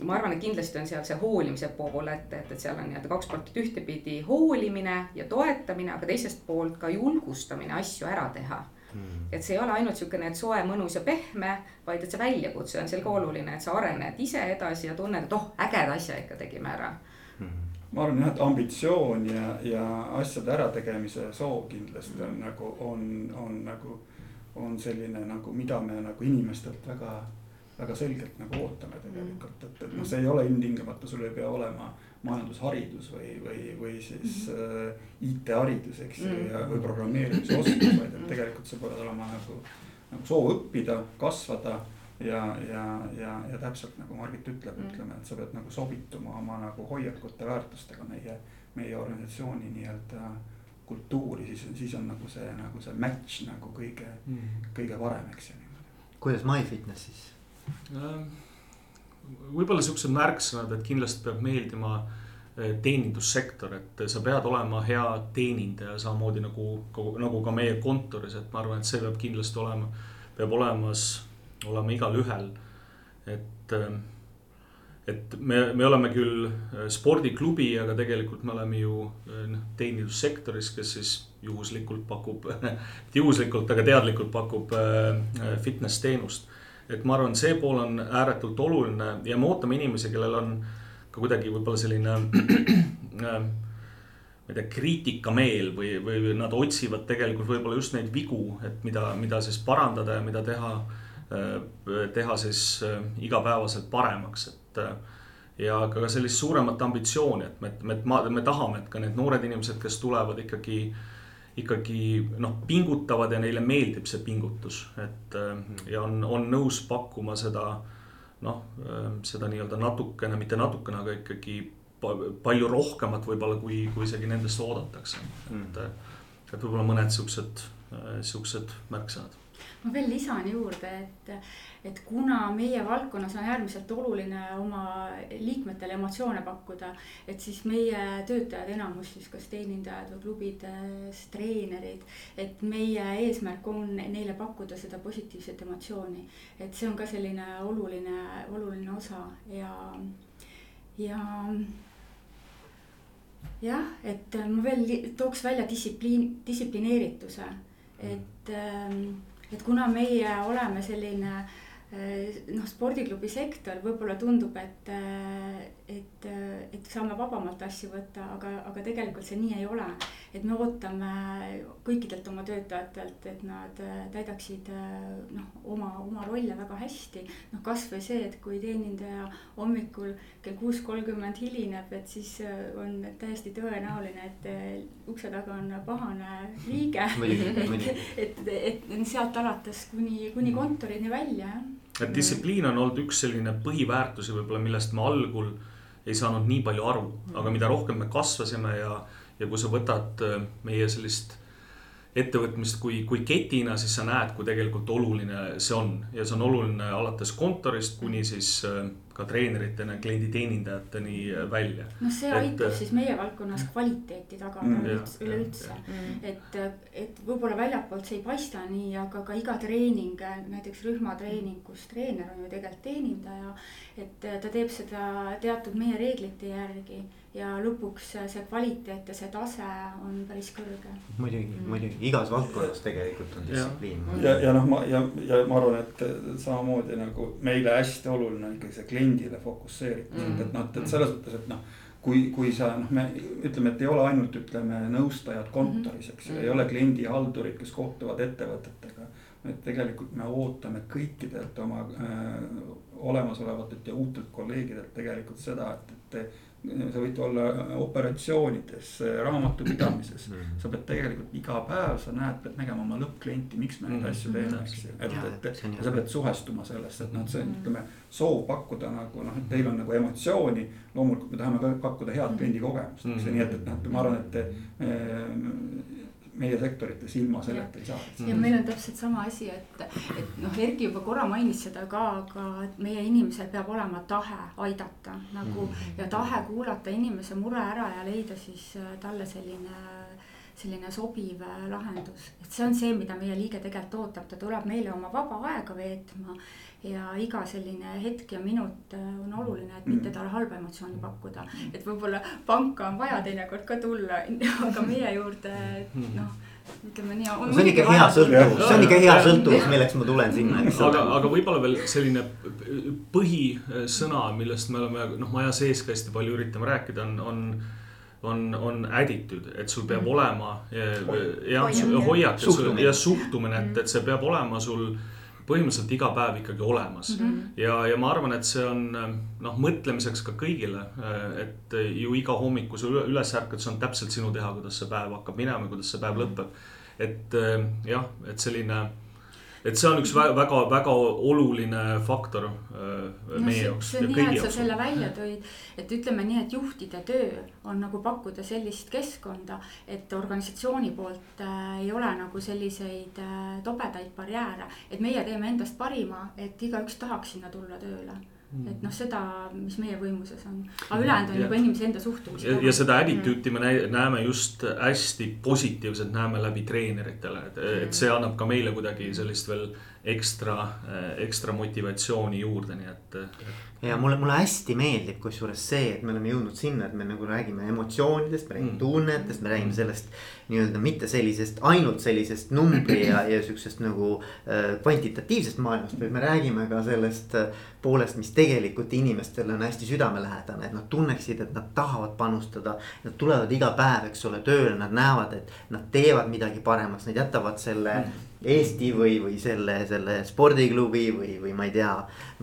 B: ma arvan, et kindlasti on seal see hoolimise pool, et, et, et seal on nii-öelda kaks poolt, et ühtepidi hoolimine ja toetamine, aga teisest poolt ka julgustamine asju ära teha. Mm.. et see ei ole ainult niisugune, et soe, mõnus ja pehme, vaid et see väljakutse on selge oluline, et sa arened ise edasi ja tunned, et oh, ägeda asja ikka tegime ära.
C: Mm ma arvan jah, et ambitsioon ja, ja asjade ärategemise soov kindlasti on nagu, on, on nagu, on selline nagu, mida me nagu inimestelt väga väga selgelt nagu ootame tegelikult, et, et noh, see ei ole ilmtingimata, sul ei pea olema majandusharidus või, või, või siis äh, IT-haridus, eks ju, ja, või programmeerimise oskus, vaid et tegelikult sa pead olema nagu, nagu soov õppida, kasvada ja, ja, ja, ja täpselt nagu Margit ütleb, ütleme, et sa pead nagu sobituma oma nagu hoiakute, väärtustega meie, meie organisatsiooni nii-öelda kultuuri, siis, siis on nagu see, nagu see match nagu kõige mm., kõige parem, eks ju.
A: kuidas MyFitness siis?
D: Äh, võib-olla siuksed märksõnad, et kindlasti peab meeldima äh, teenindussektor, et sa pead olema hea teenindaja, samamoodi nagu, nagu ka meie kontoris, et ma arvan, et see peab kindlasti olema, peab olemas, olema igalühel. et, äh, et me, me oleme küll spordiklubi, aga tegelikult me oleme ju noh, teenindussektoris, kes siis juhuslikult pakub juhuslikult, aga teadlikult pakub fitness teenust et ma arvan, see pool on ääretult oluline ja me ootame inimesi, kellel on ka kuidagi võib-olla selline äh, ma ei tea, kriitikameel või, või nad otsivad tegelikult võib-olla just neid vigu, et mida, mida siis parandada ja mida teha, äh, teha siis äh, igapäevaselt paremaks, et. ja ka sellist suuremat ambitsiooni, et me, me, me tahame, et ka need noored inimesed, kes tulevad ikkagi ikkagi noh, pingutavad ja neile meeldib see pingutus, et mhm. ja on, on nõus pakkuma seda noh, seda nii-öelda natukene, mitte natukene, aga ikkagi palju rohkemat võib-olla, kui, kui isegi nendest oodatakse, et, mhm. et võib-olla mõned siuksed, siuksed märksõnad
E: ma veel lisan juurde, et, et kuna meie valdkonnas on äärmiselt oluline oma liikmetele emotsioone pakkuda, et siis meie töötajad, enamus siis kas teenindajad või klubides treenerid, et meie eesmärk on neile pakkuda seda positiivset emotsiooni. et see on ka selline oluline, oluline osa ja, ja jah, et ma veel tooks välja distsipliin, distsiplineerituse, et ähm, et kuna meie oleme selline eh, noh, spordiklubi sektor võib-olla tundub, et, eh, et, et saame vabamalt asju võtta, aga, aga tegelikult see nii ei ole. et me ootame kõikidelt oma töötajatelt, et nad eh, täidaksid noh, oma, oma rolle väga hästi. noh, kasvõi see, et kui teenindaja hommikul kell kuus kolmkümmend hilineb, et siis on täiesti tõenäoline, et ukse taga on pahane liige et, et, et sealt alates kuni, kuni kontorini välja, jah
D: et distsipliin on olnud üks selline põhiväärtusi võib-olla, millest me algul ei saanud nii palju aru, aga mida rohkem me kasvasime ja, ja kui sa võtad äh, meie sellist ettevõtmist kui, kui ketina, siis sa näed, kui tegelikult oluline see on ja see on oluline alates kontorist kuni siis äh, ka treeneritena, klienditeenindajateni välja.
E: noh, see et, aitab siis meie valdkonnas kvaliteeti tagada mm, üleüldse, et, et võib-olla väljapoolt see ei paista nii, aga ka iga treening, näiteks rühmatreening, kus treener on ju tegelikult teenindaja. et ta teeb seda teatud meie reeglite järgi ja lõpuks see kvaliteet ja see tase on päris kõrge.
A: muidugi mm., muidugi igas valdkonnas tegelikult on distsipliin.
C: ja, ja noh, ma ja, ja ma arvan, et samamoodi nagu meile hästi oluline on ikkagi see kliendile fokusseeritus mm., et noh, et selles mõttes, et noh kui, kui sa noh, me ütleme, et ei ole ainult ütleme nõustajad kontoris, eks ju mm -hmm., ei ole kliendihaldurid, kes kohtuvad ettevõtetega. et tegelikult me ootame kõikidelt oma äh, olemasolevatelt ja uutelt kolleegidelt tegelikult seda, et, et sa võid olla operatsioonides, raamatupidamises. Mm. sa pead tegelikult iga päev, sa näed, pead nägema oma lõppklienti, miks me neid mm. asju teeme, eks ju. et, et, et ja sa pead suhestuma sellesse, et noh, et see on, ütleme, soov pakkuda nagu noh, et teil on nagu emotsiooni. loomulikult me tahame ka pakkuda head kliendikogemust, eks ju, nii et, et noh, et ma arvan, et meie sektorites ilma selleta ei saa.
E: ja meil on täpselt sama asi, et, et noh, Erki juba korra mainis seda ka, aga meie inimesel peab olema tahe aidata nagu mm -hmm. ja tahe kuulata inimese mure ära ja leida siis äh, talle selline selline sobiv äh, lahendus, et see on see, mida meie liige tegelikult ootab, ta tuleb meile oma vaba aega veetma ja iga selline hetk ja minut äh, on oluline, et mitte talle halba emotsiooni pakkuda. et võib-olla panka on vaja teinekord ka tulla, aga meie juurde noh ütleme nii.
A: No, see on ikka hea sõltuvus, see on ikka hea sõltuvus, milleks ma tulen sinna, eks.
D: aga, aga võib-olla veel selline põhisõna, millest me oleme noh, maja sees ka hästi palju üritame rääkida, on, on on, on attitude, et sul peab mm. olema ja, ja hoiak ja suhtumine, et, et see peab olema sul põhimõtteliselt iga päev ikkagi olemas mm. -hmm. ja, ja ma arvan, et see on noh, mõtlemiseks ka kõigile, et ju iga hommik, kui sa üles ärkad, see on täpselt sinu teha, kuidas see päev hakkab minema, kuidas see päev mhm. lõpeb. et jah, et selline et see on üks väga-väga oluline faktor äh, no, meie jaoks.
E: see on hea, et sa selle välja tõid, et ütleme nii, et juhtide töö on nagu pakkuda sellist keskkonda, et organisatsiooni poolt äh, ei ole nagu selliseid äh, tobedaid barjääre, et meie teeme endast parima, et igaüks tahaks sinna tulla tööle. Et noh, seda, mis meie võimuses on, aga ülejäänud on juba inimese enda suhtumine.
D: ja, ja seda attitude'i me näeme just hästi positiivselt, näeme läbi treeneritele, et, et see annab ka meile kuidagi sellist veel ekstra, ekstra motivatsiooni juurde, nii et, et
A: ja mulle, mulle hästi meeldib kusjuures see, et me oleme jõudnud sinna, et me nagu räägime emotsioonidest, me räägime mm. tunnetest, me räägime sellest. Nii-öelda mitte sellisest, ainult sellisest numbri ja, ja sihukesest nagu äh, kvantitatiivsest maailmast, vaid me räägime ka sellest äh, poolest, mis tegelikult inimestele on hästi südamelähedane, et nad tunneksid, et nad tahavad panustada. Nad tulevad iga päev, eks ole, tööle, nad näevad, et nad teevad midagi paremaks, nad jätavad selle mm Eesti või, või selle, selle spordiklubi või, või ma ei tea,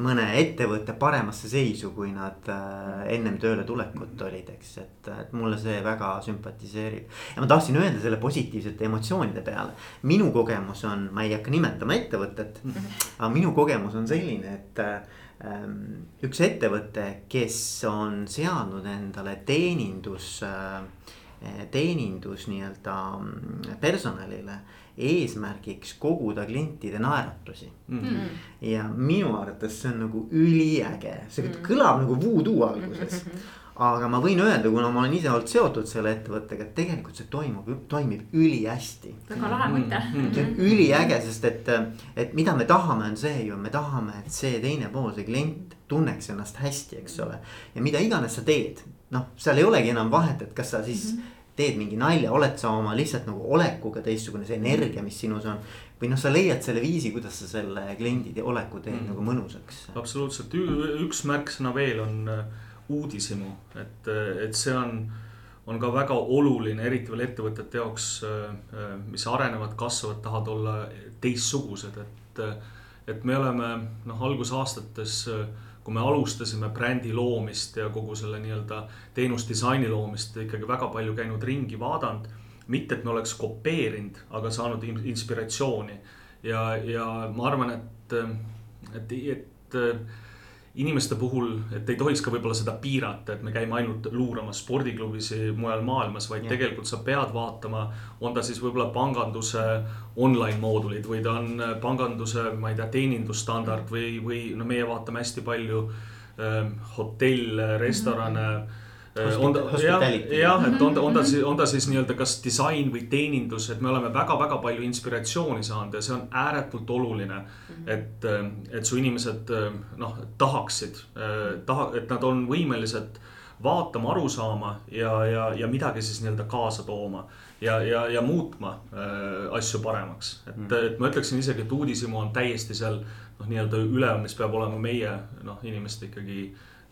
A: mõne ettevõtte paremasse seisu, kui nad äh, ennem tööle tulekut olid, eks, et, et mulle see väga sümpatiseerib. ja ma tahtsin öelda selle positiivsete emotsioonide peale. minu kogemus on, ma ei hakka nimetama ettevõtet, aga minu kogemus on selline, et ähm, üks ettevõte, kes on seadnud endale teenindus äh,, teenindus nii-öelda mm, personalile eesmärgiks koguda klientide naeratusi mm. -hmm. ja minu arvates see on nagu üliäge, see mm -hmm. kõlab nagu voodoo alguses mm. -hmm. aga ma võin öelda, kuna ma olen ise olnud seotud selle ettevõttega, et tegelikult see toimub, toimib ülihästi.
E: väga lahe mõte mm.
A: -hmm. see on üliäge, sest et, et mida me tahame, on see ju, me tahame, et see teine pool, see klient tunneks ennast hästi, eks ole. ja mida iganes sa teed, noh, seal ei olegi enam vahet, et kas sa siis mm. -hmm teed mingi nalja, oled sa oma lihtsalt nagu olekuga teistsugune, see energia, mis sinus on. või noh, sa leiad selle viisi, kuidas sa selle kliendi oleku teed mm. nagu mõnusaks.
D: absoluutselt, üks märksõna veel on äh, uudishimu, et, äh, et see on on ka väga oluline, eriti veel ettevõtete jaoks, äh, mis arenevad, kasvavad, tahavad olla teistsugused, et. et me oleme noh, algusaastates äh, kui me alustasime brändi loomist ja kogu selle nii-öelda teenusdisaini loomist ikkagi väga palju käinud ringi, vaadanud. mitte, et me oleks kopeerinud, aga saanud inspiratsiooni ja, ja ma arvan, et, et, et inimeste puhul, et ei tohiks ka võib-olla seda piirata, et me käime ainult luuramas spordiklubisid mujal maailmas, vaid ja. tegelikult sa pead vaatama, on ta siis võib-olla panganduse online moodulid või ta on panganduse, ma ei tea, teenindusstandard või, või no meie vaatame hästi palju äh, hotelle, restorane mm. -hmm Äh, on ta jah, et on ta, on ta siis, on ta siis nii-öelda kas disain või teenindus, et me oleme väga-väga palju inspiratsiooni saanud ja see on ääretult oluline. Mhm. et, äh, et su inimesed äh, noh, tahaksid, taha, et nad on võimelised vaatama, aru saama ja, ja, ja midagi siis nii-öelda kaasa tooma. ja, ja, ja muutma äh, asju paremaks, et mm., et ma ütleksin isegi, et uudishimu on täiesti seal noh, nii-öelda üleval, mis peab olema meie noh, inimeste ikkagi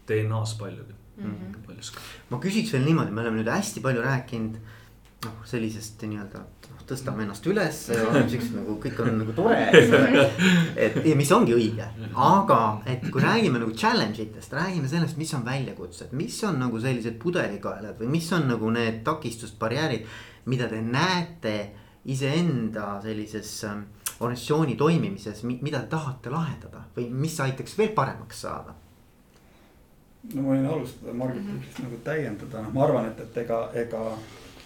D: DNA-s paljugi mm.
A: -hmm. paljuski. ma küsiks veel niimoodi, me oleme nüüd hästi palju rääkinud noh, sellisest nii-öelda noh, tõstame ennast üles, oleme siuksed nagu kõik on nagu tore, eks ole. et ja mis ongi õige, aga et kui räägime nagu challenge itest, räägime sellest, mis on väljakutsed, mis on nagu sellised pudelikaelad või mis on nagu need takistused, barjäärid, mida te näete iseenda sellises ähm, organisatsiooni toimimises, mida te tahate lahendada või mis aitaks veel paremaks saada?
C: No ma võin alustada, Margit mm -hmm. nagu täiendada, noh, ma arvan, et, et ega, ega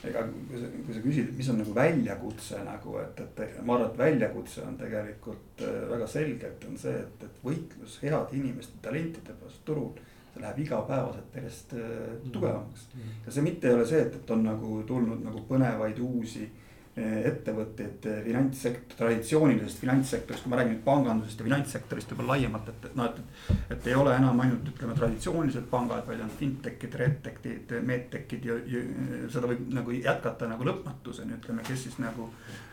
C: ega kui sa, kui sa küsid, mis on nagu väljakutse nagu, et, et ma arvan, et väljakutse on tegelikult äh, väga selgelt on see, et, et võitlus heade inimeste, talentide pärast turul. see läheb igapäevaselt järjest äh, tugevamaks ja see mitte ei ole see, et, et on nagu tulnud nagu põnevaid uusi ettevõtteid finantssektor, traditsioonilisest finantssektorist, kui ma räägin nüüd pangandusest ja finantssektorist võib-olla laiemalt, et noh, et. et ei ole enam ainult ütleme traditsioonilised pangad, vaid on fintech'id, redtech'id, medtech'id ja, ja seda võib nagu jätkata nagu lõpmatuseni, ütleme, kes siis nagu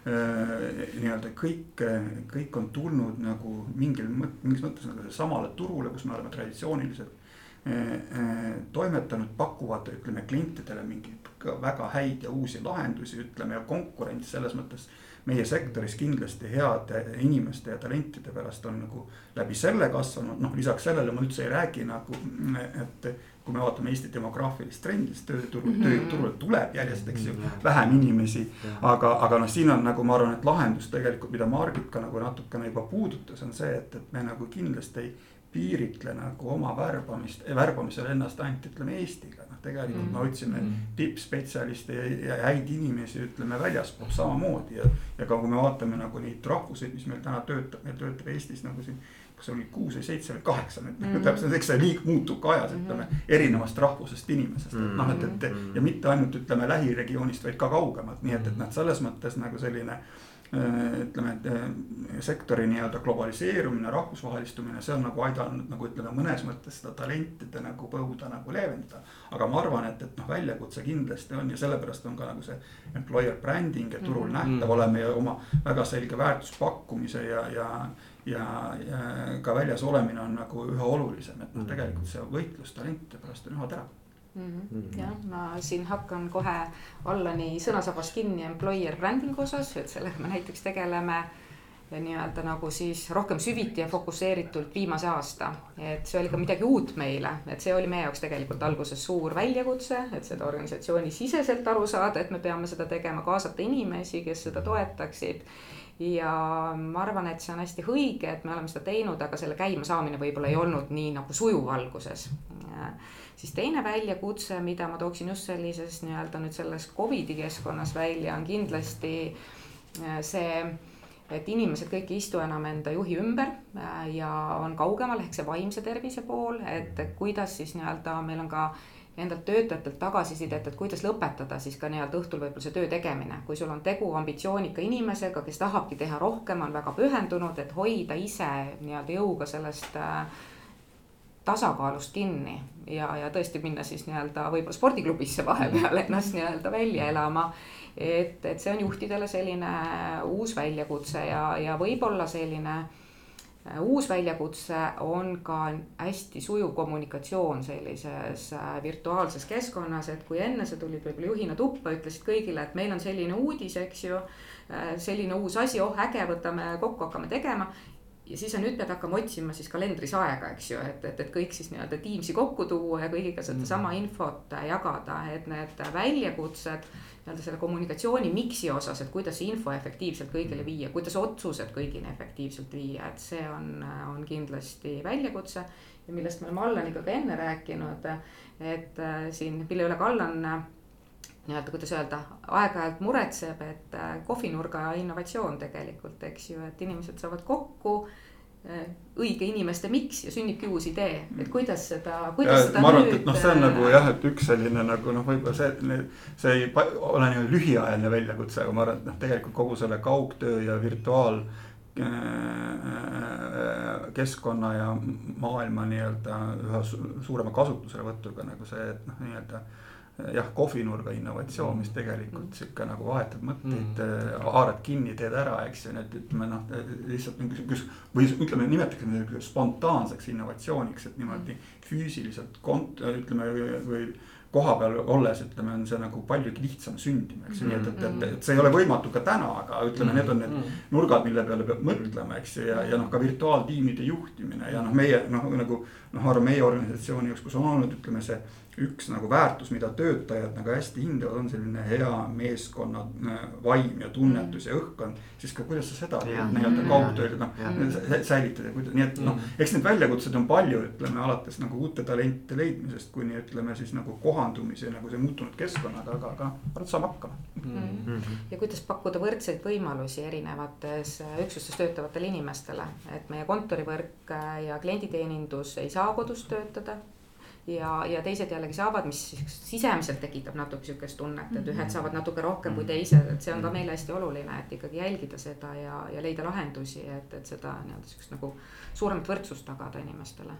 C: äh,. nii-öelda kõik, kõik on tulnud nagu mingil, mingis mõttes nagu samale turule, kus me oleme traditsioonilised toimetanud, pakuvad, ütleme klientidele mingeid väga häid ja uusi lahendusi, ütleme ja konkurents selles mõttes. meie sektoris kindlasti heade inimeste ja talentide pärast on nagu läbi selle kasvanud, noh lisaks sellele ma üldse ei räägi nagu, et. kui me vaatame Eesti demograafilist trendi, siis tööturul mm -hmm., tööturule tuleb järjest, eks ju, vähem inimesi. aga, aga noh, siin on nagu ma arvan, et lahendus tegelikult, mida Margit ka nagu natukene juba puudutas, on see, et, et me nagu kindlasti ei piiritle nagu oma värbamist, värbamisel ennast ainult ütleme Eestiga tegelikult me otsime mm. tippspetsialiste ja, ja häid inimesi, ütleme väljaspoolt samamoodi ja. ja ka kui me vaatame nagu neid rahvuseid, mis meil täna töötab, meil töötab Eestis nagu siin. kas oli kuus või seitse või kaheksa nüüd mm. täpselt, eks see liik muutub ka ajas, ütleme erinevast rahvusest inimesest, et noh, et, et ja mitte ainult ütleme lähiregioonist, vaid ka kaugemalt, nii et, et noh, selles mõttes nagu selline ütleme, et äh, sektori nii-öelda globaliseerumine, rahvusvahelistumine, see on nagu aidanud nagu ütleme, mõnes mõttes seda talentide nagu põuda nagu leevendada. aga ma arvan, et, et noh, väljakutse kindlasti on ja sellepärast on ka nagu see employer branding ja turul mm -hmm. nähtav oleme ja oma väga selge väärtuspakkumise ja, ja. ja, ja ka väljas olemine on nagu üha olulisem, et noh, tegelikult see võitlus talentide pärast on üha teravam
B: mm. -hmm. jah, ma siin hakkan kohe Allani sõnasabast kinni employer branding osas, et sellega me näiteks tegeleme nii-öelda nagu siis rohkem süviti ja fokusseeritult viimase aasta. et see oli ka midagi uut meile, et see oli meie jaoks tegelikult alguses suur väljakutse, et seda organisatsiooni siseselt aru saada, et me peame seda tegema, kaasata inimesi, kes seda toetaksid ja ma arvan, et see on hästi õige, et me oleme seda teinud, aga selle käimasaamine võib-olla ei olnud nii nagu sujuv alguses siis teine väljakutse, mida ma tooksin just sellises nii-öelda nüüd selles Covidi keskkonnas välja, on kindlasti äh, see et inimesed kõik ei istu enam enda juhi ümber äh, ja on kaugemal, ehk see vaimse tervise pool, et kuidas siis nii-öelda meil on ka endalt töötajatelt tagasisidet, et kuidas lõpetada siis ka nii-öelda õhtul võib-olla see töö tegemine, kui sul on tegu ambitsioonika inimesega, kes tahabki teha rohkem, on väga pühendunud, et hoida ise nii-öelda jõuga sellest äh, tasakaalust kinni ja, ja tõesti minna siis nii-öelda võib-olla spordiklubisse vahepeal ennast nii-öelda välja elama. et, et see on juhtidele selline uus väljakutse ja, ja võib-olla selline äh, uus väljakutse on ka hästi sujuv kommunikatsioon sellises äh, virtuaalses keskkonnas, et kui enne sa tulid võib-olla juhina tuppa, ütlesid kõigile, et meil on selline uudis, eks ju. Äh, selline uus asi, oh äge, võtame kokku, hakkame tegema ja siis sa nüüd pead hakkama otsima siis kalendris aega, eks ju, et, et, et kõik siis nii-öelda Teamsi kokku tuua ja kõigiga sedasama mm. infot jagada, et need väljakutsed. nii-öelda selle kommunikatsiooni miksi osas, et kuidas see info efektiivselt kõigile viia, kuidas otsused kõigini efektiivselt viia, et see on, on kindlasti väljakutse. ja millest me oleme Allaniga ka enne rääkinud, et siin mille üle Kallan nii-öelda, kuidas öelda, aeg-ajalt muretseb, et äh, kohvinurga innovatsioon tegelikult, eks ju, et inimesed saavad kokku äh, õige inimeste miks ja sünnibki uus idee, et kuidas seda, kuidas ja, seda
C: ma arvan, et noh, see on äh, nagu jah, et üks selline nagu noh, võib-olla see, see ei ole nii lühiajaline väljakutse, aga ma arvan, et noh, tegelikult kogu selle kaugtöö ja virtuaal keskkonna ja maailma nii-öelda üha suurema kasutuselevõtuga nagu see, et noh, nii-öelda jah, kohvinurga innovatsioon, mis tegelikult mm. sihuke nagu vahetab mõtteid mm., haarad kinni, teed ära, eks ju, et ütleme noh, lihtsalt mingisugune. või ütleme, nimetaksime spontaanseks innovatsiooniks, et niimoodi füüsiliselt kont-, ütleme või koha peal olles ütleme, on see nagu palju lihtsam sündima, eks ju, nii et, et, et, et see ei ole võimatu ka täna, aga ütleme, need on need nurgad, mille peale peab mõtlema, eks ju, ja, ja noh, ka virtuaaltiimide juhtimine ja noh, meie noh, nagu noh, arvan, meie organisatsiooni jaoks, kus on olnud, ütleme see üks nagu väärtus, mida töötajad nagu hästi hindavad, on selline hea meeskonna äh, vaim ja tunnetus ja õhkkond. siis ka kuidas sa seda nii-öelda kaugtööd noh säilitada, nii et noh, eks neid väljakutseid on palju, ütleme alates nagu uute talentide leidmisest kuni ütleme siis nagu kohandumise nagu see muutunud keskkonnaga, aga, aga arvan, et saame hakkama. Mm.
B: -hmm. ja kuidas pakkuda võrdseid võimalusi erinevates äh, üksustes töötavatele inimestele, et meie kontorivõrk äh, ja klienditeenindus ei saa kodus töötada ja, ja teised jällegi saavad, mis sisemiselt tekitab natuke sihukest tunnet, et ühed mhm. saavad natuke rohkem kui mhm. teised, et see on ka mhm. meile hästi oluline, et ikkagi jälgida seda ja, ja leida lahendusi, et, et seda nii-öelda sihukest nagu suuremat võrdsust tagada inimestele.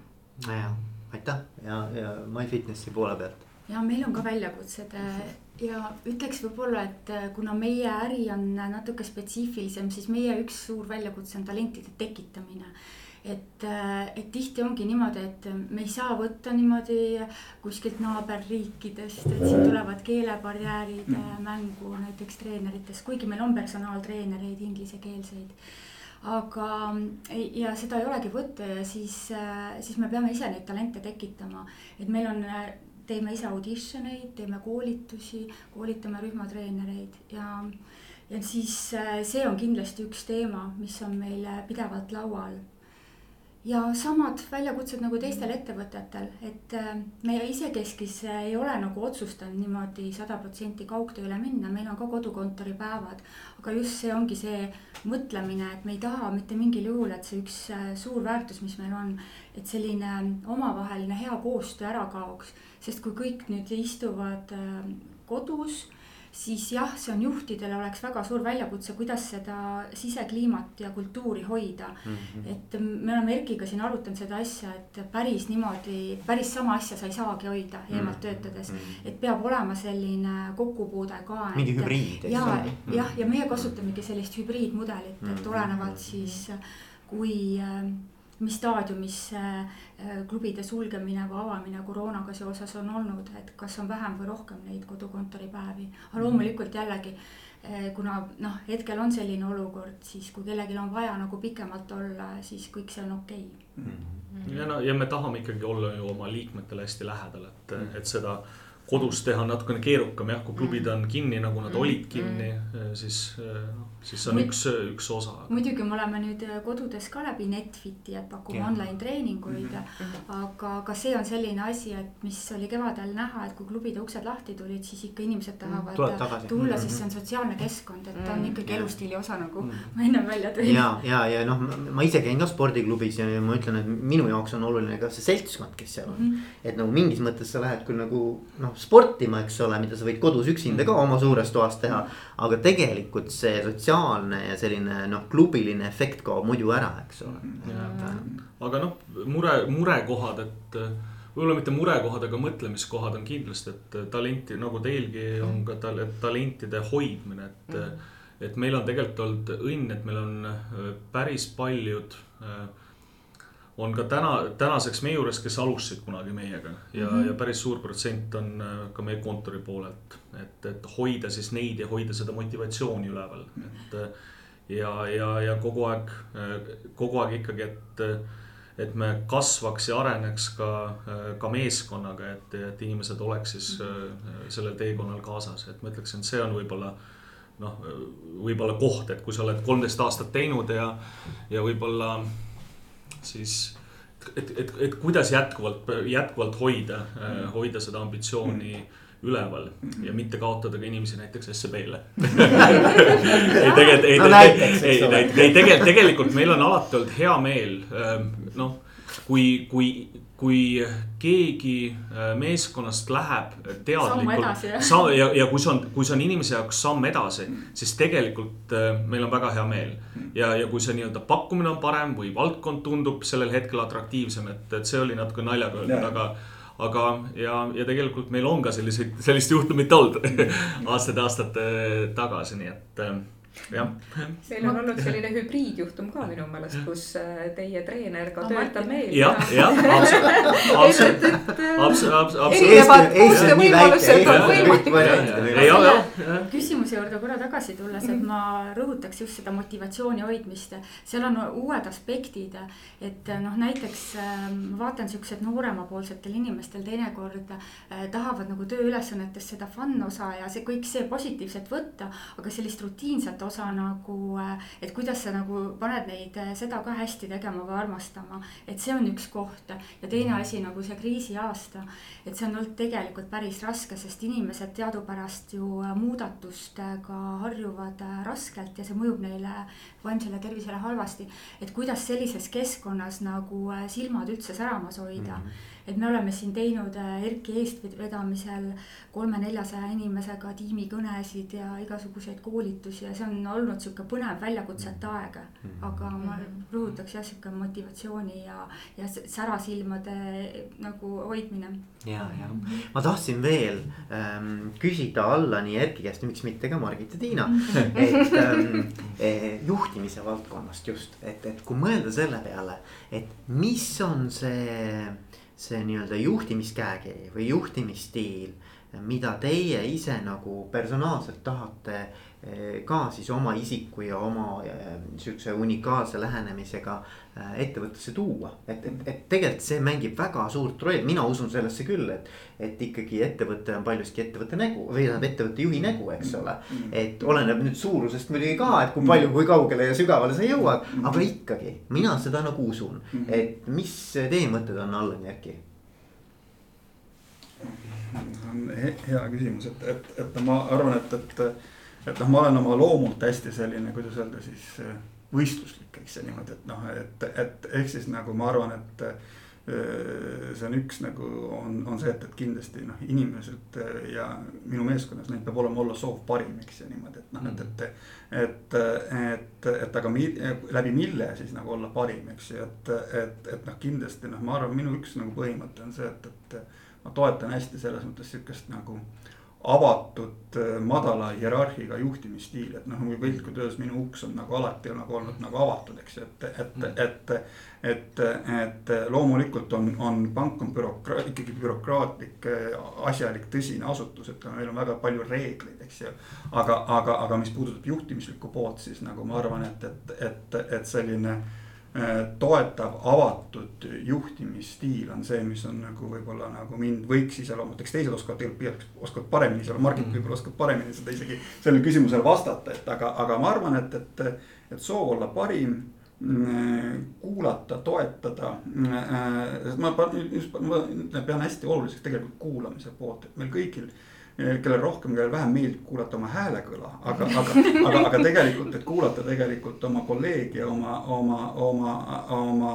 A: ja, aitäh ja, ja MyFitnessi poole pealt.
E: ja meil on ka väljakutsed äh, ja ütleks võib-olla, et äh, kuna meie äri on natuke spetsiifilisem, siis meie üks suur väljakutse on talentide tekitamine et, äh, et tihti ongi niimoodi, et me ei saa võtta niimoodi kuskilt naaberriikidest, et siin tulevad keelebarjäärid äh, mängu näiteks treenerites, kuigi meil on personaaltreenereid inglisekeelseid. Aga, ja seda ei olegi võtta ja siis, äh, siis me peame ise neid talente tekitama, et meil on teeme ise audition eid, teeme koolitusi, koolitame rühmatreenereid ja, ja siis see on kindlasti üks teema, mis on meil pidevalt laual ja samad väljakutsed nagu teistel ettevõtetel, et äh, meie isekeskis ei ole nagu otsustanud niimoodi sada protsenti kaugtööle minna, meil on ka kodukontori päevad. aga just see ongi see mõtlemine, et me ei taha mitte mingil juhul, et see üks äh, suur väärtus, mis meil on, et selline omavaheline hea koostöö ära kaoks. sest kui kõik nüüd istuvad äh, kodus siis jah, see on juhtidele oleks väga suur väljakutse, kuidas seda sisekliimat ja kultuuri hoida mm. -hmm. et me oleme Erkiga siin arutanud seda asja, et päris niimoodi, päris sama asja sa ei saagi hoida mm -hmm. eemalt töötades mm. -hmm. et peab olema selline kokkupuude ka.
A: mingi hübriid.
E: ja, jah, ja meie kasutamegi sellist hübriidmudelit et olenevalt siis kui äh, mis staadiumis äh, klubide sulgemine või avamine koroonaga seoses on olnud, et kas on vähem või rohkem neid kodukontoripäevi. aga mhm. loomulikult jällegi, äh, kuna noh, hetkel on selline olukord, siis kui kellelgi on vaja nagu pikemalt olla, siis kõik see on okei okay. mm.
D: -hmm. ja no ja me tahame ikkagi olla ju oma liikmetele hästi lähedal, et mm, -hmm. et seda kodus teha on natukene keerukam jah, kui klubid on kinni, nagu nad olid kinni, äh, siis noh siis see on Mid, üks, üks osa.
E: muidugi me oleme nüüd äh, kodudes ka läbi Netfiti, et pakume yeah. online treeninguid mm, -hmm. aga ka see on selline asi, et mis oli kevadel näha, et kui klubide uksed lahti tulid, siis ikka inimesed tahavad mm, tulla, sest see on sotsiaalne keskkond, et ta on ikkagi mm -hmm. elustiili osa, nagu mm -hmm. ma ennem välja tõin.
A: ja, ja, ja noh, ma ise käin ka spordiklubis ja ma ütlen, et minu jaoks on oluline ka see seltskond, kes seal on mm. -hmm. et nagu mingis mõttes sa lähed küll nagu noh, sportima, eks ole, mida sa võid kodus üksinda ka oma suures toas teha, aga tegelikult see sotsiaalne sotsiaalne ja selline noh, klubiline efekt kaob muidu ära, eks ole.
D: aga noh, mure, murekohad, et võib-olla mitte murekohad, aga mõtlemiskohad on kindlasti, et talenti nagu teilgi on ka tal, talentide hoidmine, et mm.. et meil on tegelikult olnud õnn, et meil on äh, päris paljud äh, on ka täna, tänaseks meie juures, kes alustasid kunagi meiega ja mm, -hmm. ja päris suur protsent on äh, ka meie kontori poolelt. et, et hoida siis neid ja hoida seda motivatsiooni üleval, et äh, ja, ja, ja kogu aeg, äh, kogu aeg ikkagi, et, et me kasvaks ja areneks ka, ka meeskonnaga, et, et inimesed oleks siis sellel teekonnal kaasas, et ma ütleksin, et see on võib-olla noh, võib-olla koht, et kui sa oled kolmteist aastat teinud ja, ja võib-olla siis et, et, et kuidas jätkuvalt, jätkuvalt hoida, äh, hoida seda ambitsiooni üleval ja mitte kaotada ka inimesi näiteks SEB-le ei tegelikult, ei, no, ei, ei, ei, ei tegelikult, tegelikult meil on alati olnud hea meel, ähm, noh, kui, kui kui keegi äh, meeskonnast läheb teadlikult. ja, ja kui see on, kui see on inimese jaoks samm edasi, siis tegelikult äh, meil on väga hea meel. ja, ja kui see nii-öelda pakkumine on parem või valdkond tundub sellel hetkel atraktiivsem, et, et see oli natuke naljaga öeldud, aga aga, ja, ja tegelikult meil on ka selliseid, sellist juhtumit olnud aastate-aastate tagasi, nii et. Äh,
B: meil on olnud selline hübriidjuhtum ka minu meelest, kus äh, teie treener ka
E: no,
B: töötab meil.
D: jah, jah, absoluutselt, absoluutselt, absoluutselt.
E: küsimuse juurde korra tagasi tulles, et ma rõhutaks just seda motivatsiooni hoidmist. seal on uued aspektid, et noh, näiteks ähm, ma vaatan siuksed nooremapoolsetel inimestel teinekord äh, tahavad nagu tööülesannetest seda fun osa ja see kõik see positiivselt võtta, aga sellist rutiinset osa nagu, äh, et kuidas sa nagu paned neid äh, seda ka hästi tegema või armastama. et see on üks koht ja teine asi nagu see kriisiaasta, et see on olnud tegelikult päris raske, sest inimesed teadupärast ju äh, muudatustega harjuvad raskelt ja see mõjub neile vaimsele tervisele halvasti. et kuidas sellises keskkonnas nagu silmad üldse säramas hoida mm. -hmm et me oleme siin teinud äh, Erki eestvedamisel kolme-neljasaja inimesega tiimikõnesid ja igasuguseid koolitusi ja see on olnud sihuke põnev väljakutsete aeg. Mhm. aga ma rõhutaks jah, sihuke motivatsiooni ja, ja särasilmade nagu hoidmine.
A: ja, ja ma tahtsin veel ähm, küsida Allani ja Erki käest, miks mitte ka Margit ja Tiina, et ähm, eh, juhtimise valdkonnast just, et, et kui mõelda selle peale, et mis on see see nii-öelda juhtimiskäekiri või juhtimisstiil, mida teie ise nagu personaalselt tahate ka siis oma isiku ja oma eh, sihukese unikaalse lähenemisega eh, ettevõttesse tuua. et, et, et tegelikult see mängib väga suurt rolli, mina usun sellesse küll, et, et ikkagi ettevõte on paljuski ettevõtte nägu või tähendab ettevõtte juhi nägu, eks ole. et oleneb nüüd suurusest muidugi ka, et kui palju, kui kaugele ja sügavale sa jõuad, aga ikkagi mina seda nagu usun, et mis teie mõtted on, Allan ja Erki?
C: on hea küsimus, et, et, et ma arvan, et, et, et noh, ma olen oma loomult hästi selline, kuidas öelda siis võistluslik, eks ju niimoodi, et noh, et, et ehk siis nagu ma arvan, et see on üks nagu on, on see, et, et kindlasti noh, inimesed ja minu meeskonnas neil peab olema olla soov parim, eks ju niimoodi, et noh, et, et. et, et, et aga mi, läbi mille siis nagu olla parim, eks ju, et, et, et noh, kindlasti noh, ma arvan, minu üks nagu põhimõte on see, et, et ma toetan hästi selles mõttes sihukest nagu avatud madala hierarhiga juhtimisstiili, et noh, nagu piltlikult öeldes minu uks on nagu alati nagu olnud nagu avatud, eks ju, et, et mm., et. et, et loomulikult on, on pank on bürokraat, ikkagi bürokraatlik, asjalik, tõsine asutus, et meil on väga palju reegleid, eks ju. aga, aga, aga mis puudutab juhtimislikku poolt, siis nagu ma arvan, et, et, et, et selline Äh, toetav, avatud juhtimisstiil on see, mis on nagu võib-olla nagu mind võiks iseloomutada, eks teised oskavad tegelikult, oskavad paremini seal, Margit mm. võib-olla oskab paremini seda isegi sellele küsimusele vastata, et aga, aga ma arvan, et, et, et soov olla parim mm, kuulata, toetada. Äh, sest ma just, ma pean hästi oluliseks tegelikult kuulamise poolt, et meil kõigil kellel rohkem, kellel vähem meeldib kuulata oma häälekõla, aga, aga, aga, aga tegelikult, et kuulata tegelikult oma kolleegi, oma, oma, oma, oma,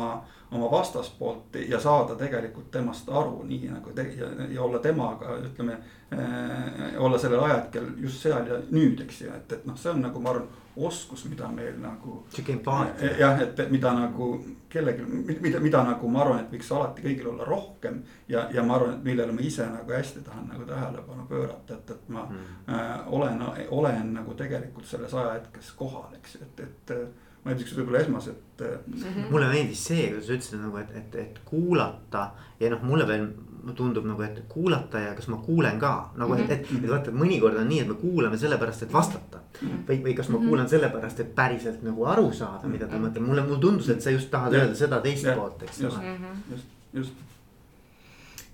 C: oma vastaspoolt ja saada tegelikult temast aru, nii nagu te, ja, ja olla temaga, ütleme äh,. olla sellel ajahetkel just seal ja nüüd, eks ju, et, et noh, see on nagu ma arvan oskus, mida meil nagu.
A: sihuke empaatia.
C: jah, et mida nagu kellelgi, mida, mida nagu ma arvan, et võiks alati kõigil olla rohkem. ja, ja ma arvan, et millele ma ise nagu hästi tahan nagu tähelepanu pöörata, et, et ma mm. äh, olen, olen nagu tegelikult selles ajahetkes kohal, eks ju, et, et ma ütleks võib-olla esmased
A: mm. -hmm. mulle meeldis see, kuidas sa ütlesid nagu, et, et, et kuulata ja noh, mulle veel tundub nagu, et kuulata ja kas ma kuulen ka nagu mm, -hmm. et, et, et vaata, mõnikord on nii, et me kuulame sellepärast, et vastata mm. -hmm. või, või kas ma mm -hmm. kuulan sellepärast, et päriselt nagu aru saada, mida ta -hmm. mõtleb, mulle, mulle tundus, et sa just tahad ja. öelda seda teist ja. poolt, eks
C: ole. just, just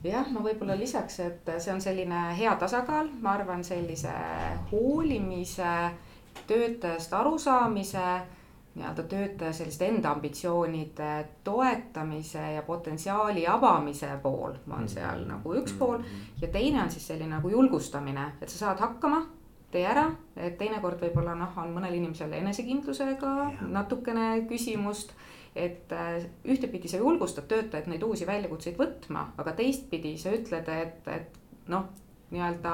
B: jah, ma võib-olla lisaks, et see on selline hea tasakaal, ma arvan, sellise hoolimise, töötajast arusaamise nii-öelda töötaja selliste enda ambitsioonide toetamise ja potentsiaali avamise pool on mm-hmm. seal nagu üks mm-hmm. pool. ja teine on siis selline nagu julgustamine, et sa saad hakkama, tee ära, et teinekord võib-olla noh, on mõnel inimesel enesekindlusega ja. natukene küsimust. et äh, ühtepidi sa julgustad töötajaid neid uusi väljakutseid võtma, aga teistpidi sa ütled, et, et noh, nii-öelda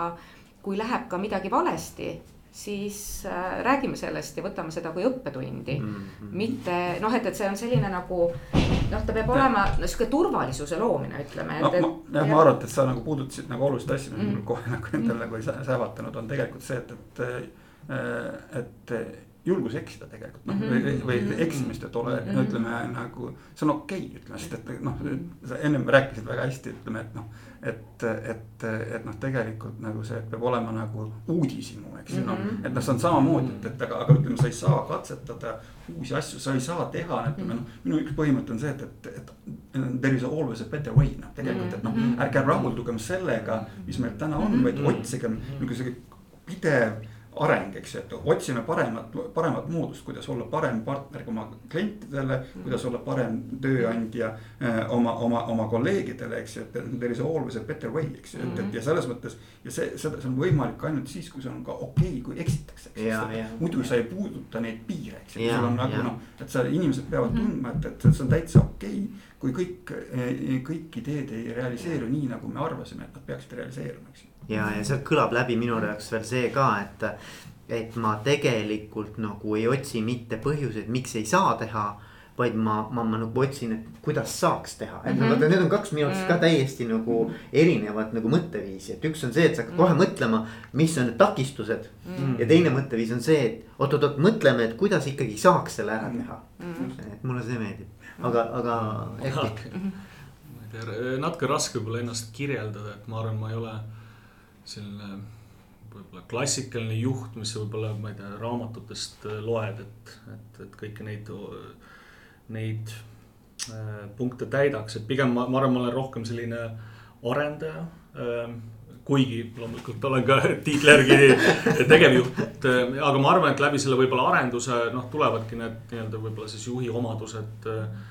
B: kui läheb ka midagi valesti siis äh, räägime sellest ja võtame seda kui õppetundi mm. -hmm. mitte noh, et, et see on selline nagu noh, ta peab olema no, sihuke turvalisuse loomine, ütleme.
C: no et, ma, jah, ma arvan, et sa nagu puudutasid nagu olulist asja mm, -hmm. kohe nagu endale nagu ei sähvatanud, on tegelikult see, et, et, äh, et julgus eksida tegelikult noh mm -hmm. või, või
B: Mhm.
C: eksimist, et ole mm. -hmm. ütleme nagu. see on okei okay,, ütleme, sest et noh, sa ennem rääkisid väga hästi, ütleme, et noh. Et, et, et noh, tegelikult nagu see peab olema nagu uudishimu, eks ju, noh.
B: Mhm.
C: et noh, see on samamoodi, et, et aga, aga ütleme, sa ei saa katsetada uusi asju, sa ei saa teha, ütleme noh. minu üks põhimõte on see, et, et, et there is always a better way, noh tegelikult, et noh,
B: Mhm.
C: ärge rahuldugem sellega, mis meil täna on, vaid otsigem niisuguse pidev areng, eks ju, et otsime paremat, paremat moodust, kuidas olla parem partner oma klientidele. kuidas olla parem tööandja eh, oma, oma, oma kolleegidele, eks ju, et there is always a better way, eks ju, et, et ja selles mõttes. ja see, seda, see on võimalik ainult siis, kui see on ka okei okay,, kui eksitakse.
A: Ja, ja.
C: muidu sa ei puuduta neid piire, eks ju,
A: Ja,
C: sul on
A: ja.
C: nagu noh, et sa, inimesed peavad tundma, et, et see on täitsa okei okay, kui kõik, kõik ideed ei realiseeru nii, nagu me arvasime, et nad peaksid realiseeruma, eks ju
A: ja, ja sealt kõlab läbi minu jaoks veel see ka, et, et ma tegelikult nagu ei otsi mitte põhjuseid, miks ei saa teha. vaid ma, ma, ma nagu otsin, et kuidas saaks teha, et mm -hmm. vaata, need on kaks minu arust ka täiesti nagu erinevat nagu mõtteviisi, et üks on see, et sa hakkad kohe mõtlema, mis on need takistused mm. ja teine mõtteviis on see, et oot-oot-oot, mõtleme, et kuidas ikkagi saaks selle ära teha mm.. et mulle see meeldib, aga, aga Erki.
D: ma ei tea, natuke raske võib-olla ennast kirjeldada, et ma arvan, ma ei ole selline võib-olla klassikaline juht, mis võib-olla, ma ei tea, raamatutest äh, loed, et, et, et kõiki neid, neid äh, punkte täidaks, et pigem ma, ma arvan, ma olen rohkem selline arendaja äh, kuigi loomulikult olen ka tiitli järgi tegevjuht, et aga ma arvan, et läbi selle võib-olla arenduse noh, tulevadki need nii-öelda võib-olla siis juhi omadused äh,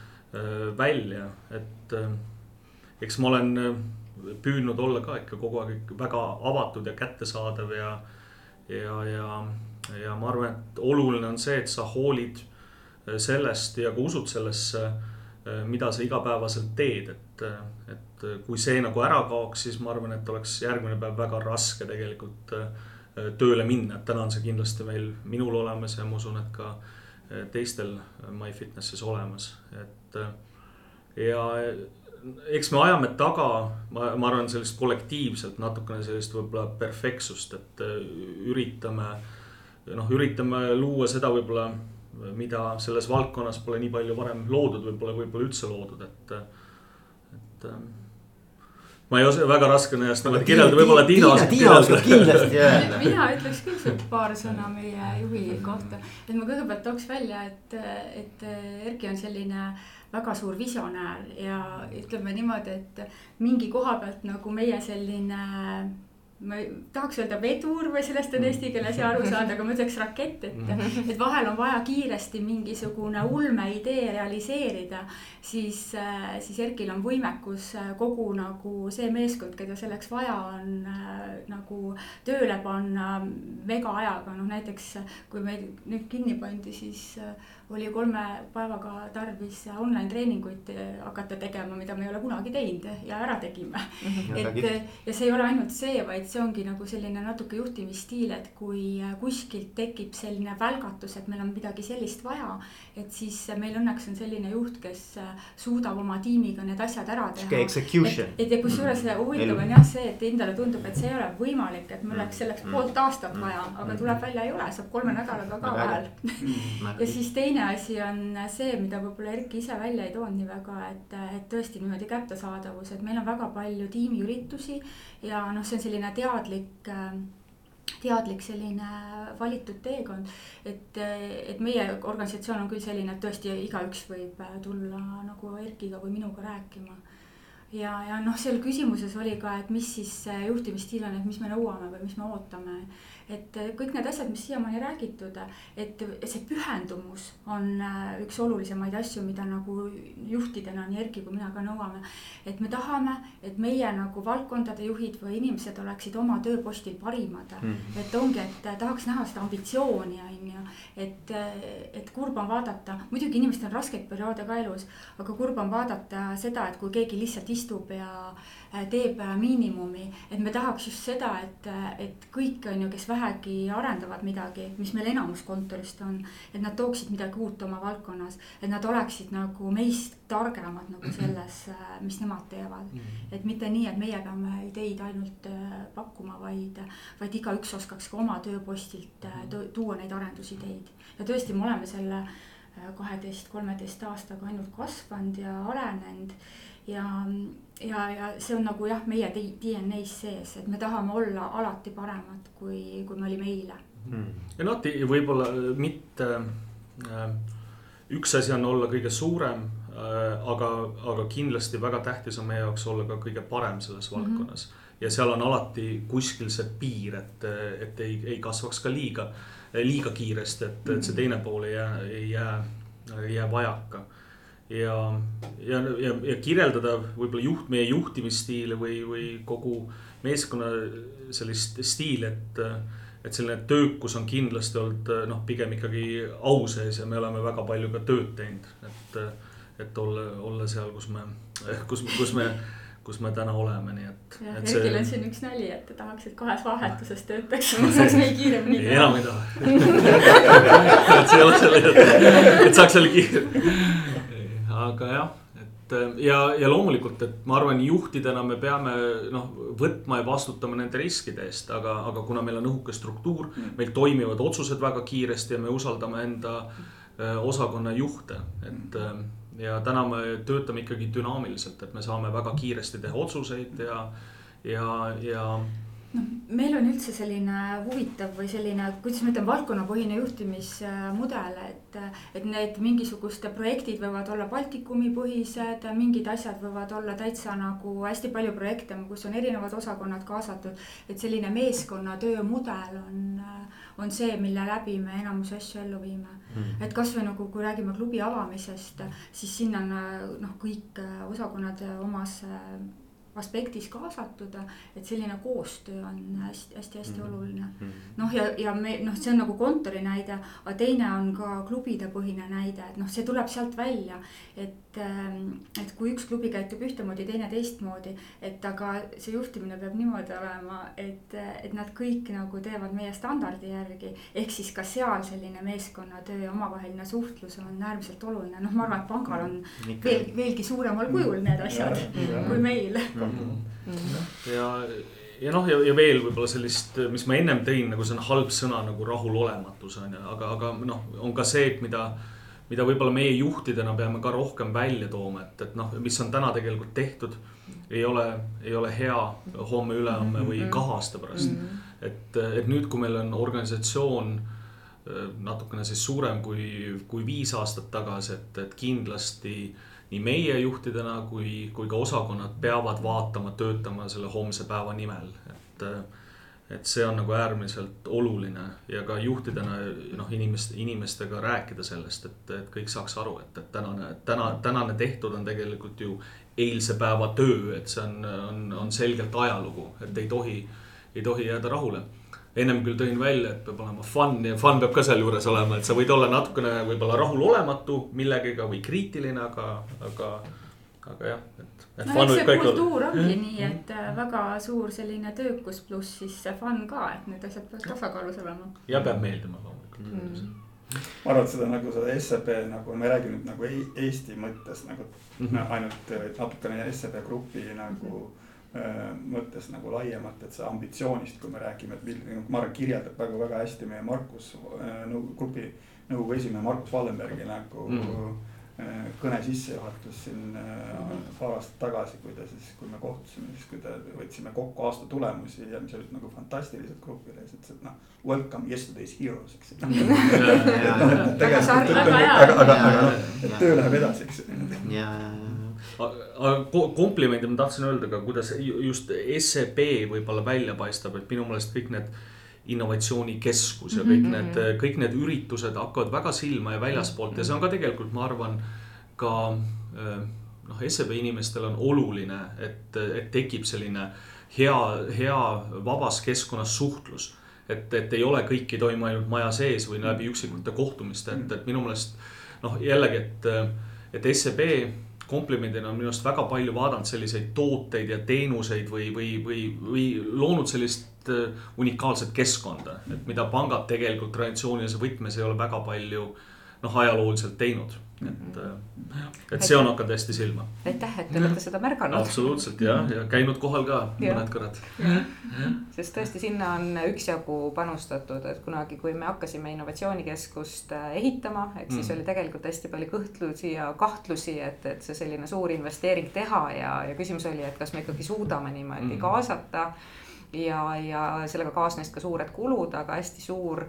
D: välja, et äh, eks ma olen püüdnud olla ka ikka kogu aeg väga avatud ja kättesaadav ja, ja, ja, ja ma arvan, et oluline on see, et sa hoolid sellest ja ka usud sellesse, mida sa igapäevaselt teed, et, et kui see nagu ära kaoks, siis ma arvan, et oleks järgmine päev väga raske tegelikult tööle minna, et täna on see kindlasti meil minul olemas ja ma usun, et ka teistel MyFitnesses olemas, et ja eks me ajame taga, ma, ma arvan, sellist kollektiivselt natukene sellist võib-olla perfektsust, et üritame. noh, üritame luua seda võib-olla, mida selles valdkonnas pole nii palju varem loodud, võib-olla, võib-olla üldse loodud, et, et. ma ei oska, väga raske on ennast nagu kirjeldada, võib-olla Tiina
A: oskab kirjeldada. kindlasti öelda.
E: mina ütleks küll siit paar sõna meie juhi kohta, et ma kõigepealt tooks välja, et, et Erki on selline väga suur visionäär ja ütleme niimoodi, et mingi koha pealt nagu meie selline ma ei tahaks öelda vedur või sellest on eesti keeles hea aru saada, aga ma ütleks rakett, et, et vahel on vaja kiiresti mingisugune ulmeidee realiseerida. siis, siis Erkil on võimekus kogu nagu see meeskond, keda selleks vaja on nagu tööle panna mega ajaga, noh näiteks kui meid nüüd kinni pandi, siis oli kolme päevaga tarvis online treeninguid hakata tegema, mida me ei ole kunagi teinud ja ära tegime mm. -hmm. et ja see ei ole ainult see, vaid see ongi nagu selline natuke juhtimisstiil, et kui kuskilt tekib selline välgatus, et meil on midagi sellist vaja. et siis meil õnneks on selline juht, kes suudab oma tiimiga need asjad ära teha.
A: Execution.
E: et, et ja kusjuures huvitav on jah see, et endale tundub, et see ei ole võimalik, et mul oleks selleks poolt aastat vaja, aga tuleb välja ei ole, saab kolme nädalaga ka vahel. ja siis teine teine asi on see, mida võib-olla Erki ise välja ei toonud nii väga, et, et tõesti niimoodi kättesaadavus, et meil on väga palju tiimiüritusi ja noh, see on selline teadlik teadlik selline valitud teekond. et, et meie organisatsioon on küll selline, et tõesti igaüks võib tulla nagu Erkiga või minuga rääkima. Ja, ja noh, seal küsimuses oli ka, et mis siis juhtimisstiil on, et mis me nõuame või mis me ootame. Et kõik need asjad, mis siiamaani räägitud, et see pühendumus on üks olulisemaid asju, mida nagu juhtidena nii Erki kui mina ka nõuame. et me tahame, et meie nagu valdkondade juhid või inimesed oleksid oma tööpostil parimad. Mm.. et ongi, et tahaks näha seda ambitsiooni, on ju, et, et kurb on vaadata, muidugi inimestel on raskeid perioode ka elus, aga kurb on vaadata seda, et kui keegi lihtsalt istub ja äh, teeb äh, miinimumi. et me tahaks just seda, et, et kõik on ju, kes vähegi arendavad midagi, mis meil enamus kontorist on, et nad tooksid midagi uut oma valdkonnas, et nad oleksid nagu meist targemad nagu selles, mis nemad teevad. Mhm. et mitte nii, et meie peame ideid ainult pakkuma, vaid, vaid igaüks oskaks ka oma tööpostilt tuua neid arendusideid ja tõesti, me oleme selle kaheteist, kolmeteist aastaga ainult kasvanud ja arenenud. Ja, ja, ja see on nagu jah, meie DNA-s sees, et me tahame olla alati paremad, kui, kui me olime eile
D: mm.. ja noh, võib-olla mitte äh, üks asi on olla kõige suurem äh,, aga, aga kindlasti väga tähtis on meie jaoks olla ka kõige parem selles mhm. valdkonnas mm. -hmm. ja seal on alati kuskil see piir, et, et ei, ei kasvaks ka liiga liiga kiiresti, et, et see teine pool ei jää, ei jää, ei jää vajaka. Ja, ja, ja, ja kirjeldada võib-olla juht, meie juhtimisstiili või, või kogu meeskonna sellist stiili, et et selline töökus on kindlasti olnud noh, pigem ikkagi au sees ja me oleme väga palju ka tööd teinud, et, et olla, olla seal, kus me, kus, kus me kus me täna oleme, nii et.
E: Erkil on siin üks nali, et ta tahaks, et kahes vahetuses töötaks, ma saaks veel kiiremini
D: enam ei taha et see ei ole selle, et saaks selle kiiremini. Aga jah, et ja, ja loomulikult, et ma arvan, juhtidena me peame noh, võtma ja vastutama nende riskide eest, aga, aga kuna meil on õhuke struktuur mm., meil toimivad otsused väga kiiresti ja me usaldame enda öö, osakonna juhte, et öö, ja täna me töötame ikkagi dünaamiliselt, et me saame väga kiiresti teha otsuseid ja, ja, ja
E: noh, meil on üldse selline huvitav või selline, kuidas ma ütlen, valdkonnapõhine juhtimismudel, et, et need mingisuguste projektid võivad olla Baltikumi põhised, mingid asjad võivad olla täitsa nagu hästi palju projekte, kus on erinevad osakonnad kaasatud. et selline meeskonnatöö mudel on, on see, mille läbi me enamus asju ellu viime mm.. et kasvõi nagu, kui räägime klubi avamisest, siis sinna on noh, kõik osakonnad omas aspektis kaasatud, et selline koostöö on hästi-hästi-hästi mm -hmm. oluline. Mhm. noh, ja, ja me noh, see on nagu kontori näide, aga teine on ka klubide põhine näide, et noh, see tuleb sealt välja, et, ähm, et kui üks klubi käitub ühtemoodi, teine teistmoodi, et aga see juhtimine peab niimoodi olema, et, et nad kõik nagu teevad meie standardi järgi. ehk siis ka seal selline meeskonnatöö omavaheline suhtlus on äärmiselt oluline, noh, ma arvan, et pangal on veel, veelgi suuremal kujul need asjad ja, ja, kui meil
D: Mhm. ja, ja noh, ja, ja veel võib-olla sellist, mis ma ennem tõin, nagu see on halb sõna nagu rahulolematus on ju, aga, aga noh, on ka see, et mida mida võib-olla meie juhtidena peame ka rohkem välja tooma, et, et noh, mis on täna tegelikult tehtud, ei ole, ei ole hea homme-ülehomme või mhm. kahe aasta pärast mm. -hmm. et, et nüüd, kui meil on organisatsioon äh, natukene siis suurem kui, kui viis aastat tagasi, et, et kindlasti äh, nii meie juhtidena kui, kui ka osakonnad peavad vaatama, töötama selle homse päeva nimel, et. et see on nagu äärmiselt oluline ja ka juhtidena noh, inimeste, inimestega rääkida sellest, et, et kõik saaks aru, et, et tänane, täna, tänane tehtud on tegelikult ju eilse päeva töö, et see on, on, on selgelt ajalugu, et ei tohi, ei tohi jääda rahule ennem küll tõin välja, et peab olema fun ja fun peab ka sealjuures olema, et sa võid olla natukene võib-olla rahulolematu millegagi või kriitiline, aga, aga, aga jah, et.
E: no eks see kultuur olla. ongi nii, et äh, väga suur selline töökus pluss siis see fun ka, et need asjad peavad tasakaalus olema.
D: ja peab meeldima loomulikult mm
C: ma arvan, et seda nagu seda SEB nagu me räägime nüüd nagu Eesti mõttes nagu mm -hmm. ainult äh, natukene SEB grupi nagu mm. -hmm mõttes nagu laiemalt, et see ambitsioonist, kui me räägime, et nagu ma arvan, kirjeldab väga-väga hästi meie Markus äh, nõukogu grupi nõukogu esimehe Markus Wallenbergi nagu mm. kõne sissejuhatus siin paar aastat tagasi, kui ta siis, kui me kohtusime, siis kui ta võtsime kokku aasta tulemusi ja mis olid nagu fantastilised grupile, siis ütles, et noh. Welcome yesterday's heroes, eks
E: aga,
C: aga, aga noh, et töö läheb edasi, eks
A: ja, ja, ja
D: komplimendi ma tahtsin öelda ka, kuidas just SEB võib-olla välja paistab, et minu meelest kõik need innovatsioonikeskus ja kõik -hmm. need, kõik need üritused hakkavad väga silma ja väljaspoolt ja see on ka tegelikult, ma arvan, ka äh, noh, SEB inimestel on oluline, et, et tekib selline hea, hea vabas keskkonnas suhtlus. et, et ei ole, kõik ei toimu ainult maja sees või läbi üksikute kohtumiste, et, et minu meelest noh, jällegi, et, et SEB komplimendina on minu arust väga palju vaadanud selliseid tooteid ja teenuseid või, või, või, või loonud sellist äh, unikaalset keskkonda, et mida pangad tegelikult traditsioonilise võtmes ei ole väga palju noh, ajalooliselt teinud et, äh, et see on hakanud hästi silma.
B: aitäh, et te olete seda märganud.
D: absoluutselt ja, ja käinud kohal ka ja. mõned korrad.
B: sest tõesti, sinna on üksjagu panustatud, et kunagi, kui me hakkasime innovatsioonikeskust äh, ehitama, et siis mm. oli tegelikult hästi palju kõhtlusi ja kahtlusi, et, et see selline suur investeering teha ja, ja küsimus oli, et kas me ikkagi suudame niimoodi mm. kaasata. ja, ja sellega kaasnesid ka suured kulud, aga hästi suur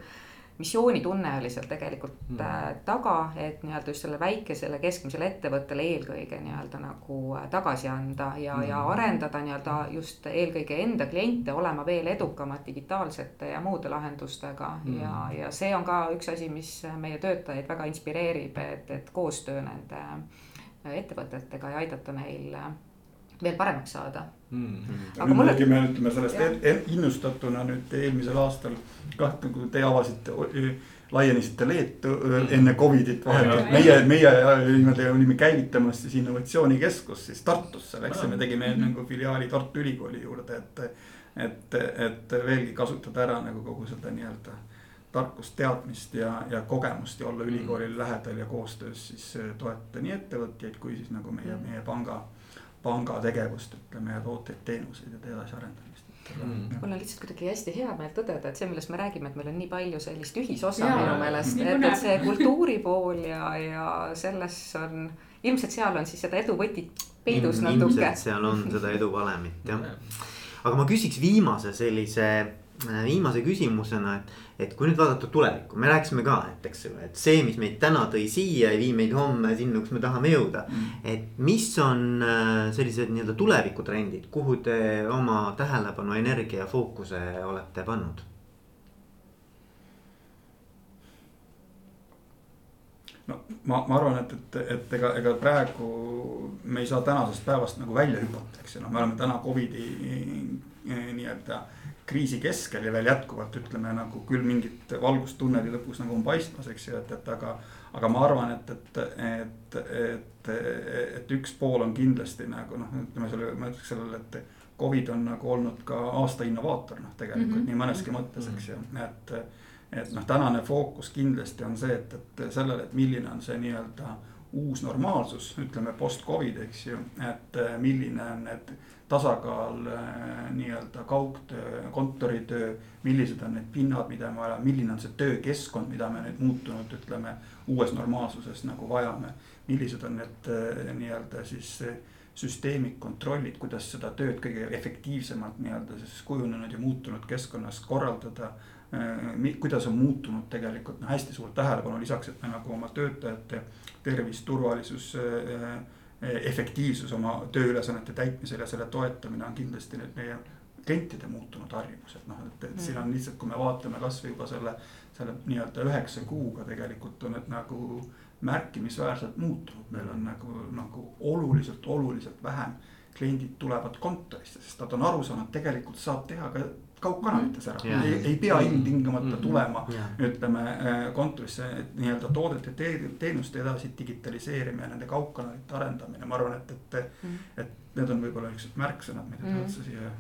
B: missioonitunne oli seal tegelikult mm. Äh, taga, et nii-öelda just sellele väikesele keskmisele ettevõttele eelkõige nii-öelda nagu äh, tagasi anda ja mm., ja arendada nii-öelda just eelkõige enda kliente olema veel edukamad digitaalsete ja muude lahendustega mm. ja, ja see on ka üks asi, mis meie töötajaid väga inspireerib, et, et koostöö nende ettevõtetega ja aidata neil veel paremaks saada
C: mm.. aga me nägime, ütleme sellest innustatuna nüüd eelmisel aastal kah nagu te avasite, laienesite Leetu mm. enne Covidit vahetult. meie, meie niimoodi olime käivitamas siis innovatsioonikeskust siis Tartusse läksime, tegime mm -hmm. nagu filiaali Tartu Ülikooli juurde, et. et, et veelgi kasutada ära nagu kogu seda nii-öelda tarkust, teadmist ja, ja kogemust ja olla ülikoolile lähedal ja koostöös siis toetada nii ettevõtjaid kui siis nagu meie, meie panga panga tegevust, ütleme ja tooteid, teenuseid ja edasiarendamist
B: mm.. mul on lihtsalt kuidagi hästi hea meel tõdeda, et see, millest me räägime, et meil on nii palju sellist ühisosa ja, minu meelest, et, et see kultuuri pool ja, ja selles on, ilmselt seal on siis seda edu võtit peidus natuke.
A: ilmselt seal on seda edu valemit jah. aga ma küsiks viimase sellise viimase küsimusena, et, et kui nüüd vaadata tulevikku, me rääkisime ka, et eks ole, et see, mis meid täna tõi siia, ei vii meid homme sinna, kus me tahame jõuda. Mm.. et mis on äh, sellised nii-öelda tulevikutrendid, kuhu te oma tähelepanu, energia ja fookuse olete pannud?
C: no ma, ma arvan, et, et, et ega, ega praegu me ei saa tänasest päevast nagu välja hüpata, eks ju, noh, me oleme täna Covidi eh, nii-öelda äh, kriisi keskel ja veel jätkuvalt ütleme nagu küll mingit valgust tunneli lõpus nagu on paistmas, eks ju, et, et aga. aga ma arvan, et, et, et, et, et üks pool on kindlasti nagu noh, ütleme selle, ma ütleks sellele, et. Covid on nagu olnud ka aasta innovaator noh, tegelikult mm -hmm. nii mõneski mõttes, eks ju, et. et noh, tänane fookus kindlasti on see, et, et sellele, et milline on see nii-öelda uus normaalsus, ütleme post-Covid, eks ju, et milline on need tasakaal äh, nii-öelda kaugtöö, kontoritöö. millised on need pinnad, mida me vajame, milline on see töökeskkond, mida me nüüd muutunud, ütleme uues normaalsuses nagu vajame. millised on need äh, nii-öelda siis süsteemid, kontrollid, kuidas seda tööd kõige efektiivsemalt nii-öelda siis kujunenud ja muutunud keskkonnas korraldada. Äh, kuidas on muutunud tegelikult noh, hästi suurt tähelepanu lisaks, et me nagu oma töötajate tervis, turvalisus efektiivsus oma tööülesannete täitmisel ja selle toetamine on kindlasti nüüd meie klientide muutunud harjumused, noh, et, et siin on mm. lihtsalt, kui me vaatame kasvõi juba selle, selle nii-öelda üheksa kuuga tegelikult on need nagu märkimisväärselt muutunud, meil on nagu, nagu oluliselt, oluliselt vähem kliendid tulevad kontorisse, sest nad on aru saanud, tegelikult saab teha ka kaugkanalites ära yeah., ei, ei pea ilmtingimata mm -hmm. tulema yeah. ütleme äh, kontorisse, et nii-öelda toodete te, teenuste edasi digitaliseerimine, nende kaugkanalite arendamine, ma arvan, et, et mm, -hmm. et need on võib-olla niisugused märksõnad, mida mm -hmm. tahad sa siia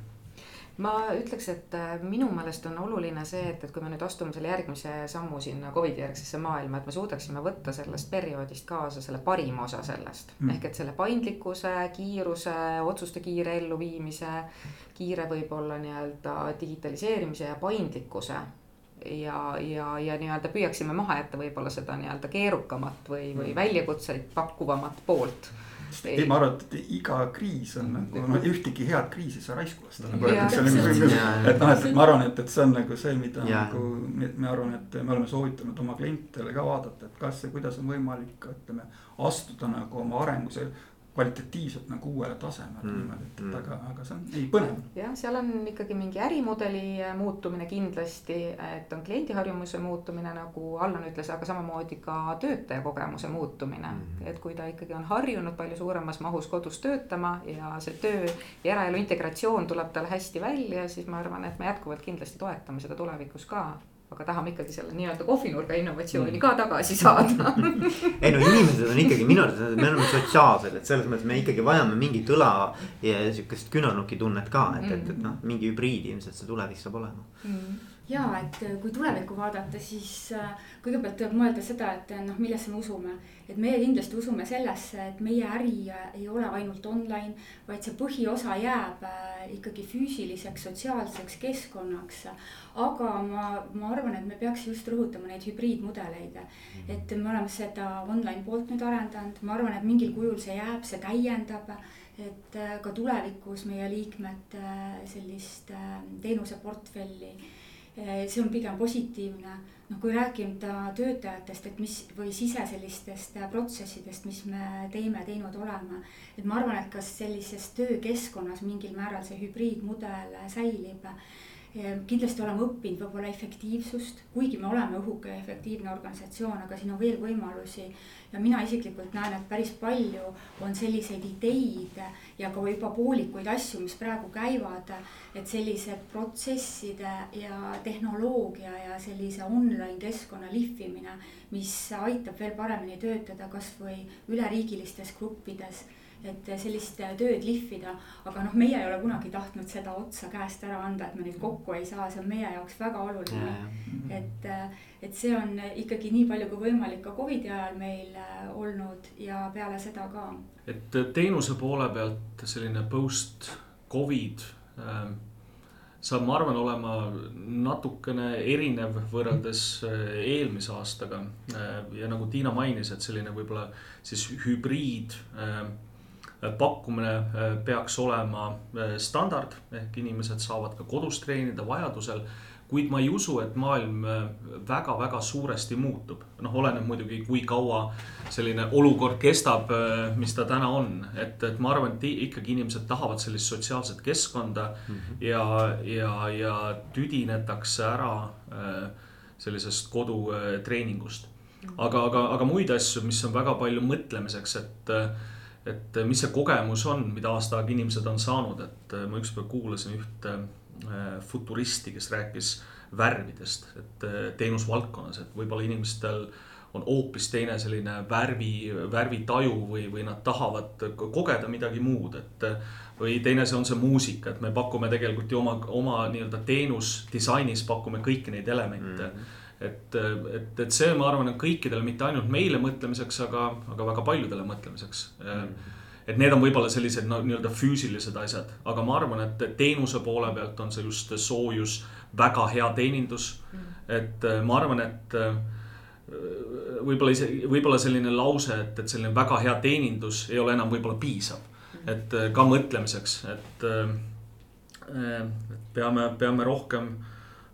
B: ma ütleks, et äh, minu meelest on oluline see, et, et kui me nüüd astume selle järgmise sammu sinna Covidi järgsesse maailma, et me suudaksime võtta sellest perioodist kaasa selle parima osa sellest. Mm.. ehk et selle paindlikkuse, kiiruse, otsuste kiire elluviimise, kiire võib-olla nii-öelda digitaliseerimise ja paindlikkuse ja, ja, ja nii-öelda püüaksime maha jätta võib-olla seda nii-öelda keerukamat või, või mm. väljakutseid pakkuvamat poolt
C: ei, ma arvan, et iga kriis on nagu noh, ühtegi head kriisi ei saa raisku lasta nagu öeldakse. et noh, et ma arvan, et, et see on nagu see, mida ja. nagu me, me arvan, et me oleme soovitanud oma klientidele ka vaadata, et kas ja kuidas on võimalik, ütleme. astuda nagu oma arengus kvalitatiivselt nagu uuele tasemele mm. niimoodi, et, et mm. aga, aga see on, ei põnev.
B: jah, seal on ikkagi mingi ärimudeli äh, muutumine kindlasti, et on kliendiharjumuse muutumine, nagu Allan ütles, aga samamoodi ka töötaja kogemuse muutumine mm.. et kui ta ikkagi on harjunud palju suuremas mahus kodus töötama ja see töö ja eraelu integratsioon tuleb tal hästi välja, siis ma arvan, et me jätkuvalt kindlasti toetame seda tulevikus ka aga tahame ikkagi selle nii-öelda kohvinurga innovatsiooni ka tagasi saada.
A: Ei no inimesed on ikkagi minu arvates, me oleme sotsiaalsed, et selles mõttes me ikkagi vajame mingit õla ja sihukest küünarnuki tunnet ka, et, et, et noh, mingi hübriid ilmselt see tulevik saab olema. Mm
E: ja et kui tulevikku vaadata, siis äh, kõigepealt tuleb mõelda seda, et noh, millesse me usume. et meie kindlasti usume sellesse, et meie äri ei ole ainult online, vaid see põhiosa jääb äh, ikkagi füüsiliseks, sotsiaalseks keskkonnaks. aga ma, ma arvan, et me peaks just rõhutama neid hübriidmudeleid. et me oleme seda online poolt nüüd arendanud, ma arvan, et mingil kujul see jääb, see täiendab et äh, ka tulevikus meie liikmed sellist teenuseportfelli see on pigem positiivne. noh, kui rääkida töötajatest, et mis või sise sellistest äh, protsessidest, mis me teeme, teinud oleme. et ma arvan, et kas sellises töökeskkonnas mingil määral see hübriidmudel säilib kindlasti oleme õppinud võib-olla efektiivsust, kuigi me oleme õhuke efektiivne organisatsioon, aga siin on veel võimalusi. ja mina isiklikult näen, et päris palju on selliseid ideid ja ka juba poolikuid asju, mis praegu käivad. et sellised protsesside ja tehnoloogia ja sellise online keskkonna lihvimine, mis aitab veel paremini töötada kasvõi üleriigilistes gruppides et sellist tööd lihvida. aga noh, meie ei ole kunagi tahtnud seda otsa käest ära anda, et me neid kokku ei saa, see on meie jaoks väga oluline. et, et see on ikkagi nii palju kui võimalik ka Covidi ajal meil äh, olnud ja peale seda ka.
D: et teenuse poole pealt selline post Covid saab, ma arvan, olema natukene erinev võrreldes äh, eelmise aastaga. Äh, ja nagu Tiina mainis, et selline võib-olla siis hübriid äh, pakkumine äh, peaks olema äh, standard ehk inimesed saavad ka kodus treenida vajadusel. kuid ma ei usu, et maailm väga-väga äh, suuresti muutub, noh, oleneb muidugi, kui kaua selline olukord kestab, mis ta täna on, et, et ma arvan, et ikkagi inimesed tahavad sellist sotsiaalset keskkonda mm -hmm. ja, ja, ja tüdinetakse ära sellisest kodutreeningust. aga, aga, aga muid asju, mis on väga palju mõtlemiseks, et et eh, mis see kogemus on, mida aasta aega inimesed on saanud, et eh, ma ükspäev kuulasin ühte eh, futuristi, kes rääkis värvidest, et teenusvaldkonnas, et võib-olla inimestel on hoopis teine selline värvi, värvitaju või, või nad tahavad kogeda midagi muud, et. või teine asi on see muusika, et me pakume tegelikult ju oma, oma nii-öelda teenusdisainis pakume kõiki neid elemente mm. -hmm et, et, et see, ma arvan, on kõikidele, mitte ainult meile mõtlemiseks, aga, aga väga paljudele mõtlemiseks. Mm.. et need on võib-olla sellised no nii-öelda füüsilised asjad, aga ma arvan, et teenuse poole pealt on see just soojus, väga hea teenindus. Mm.. et äh, ma arvan, et äh, võib-olla isegi, võib-olla selline lause, et, et selline väga hea teenindus ei ole enam võib-olla piisav. Mm. et äh, ka mõtlemiseks, et peame, peame rohkem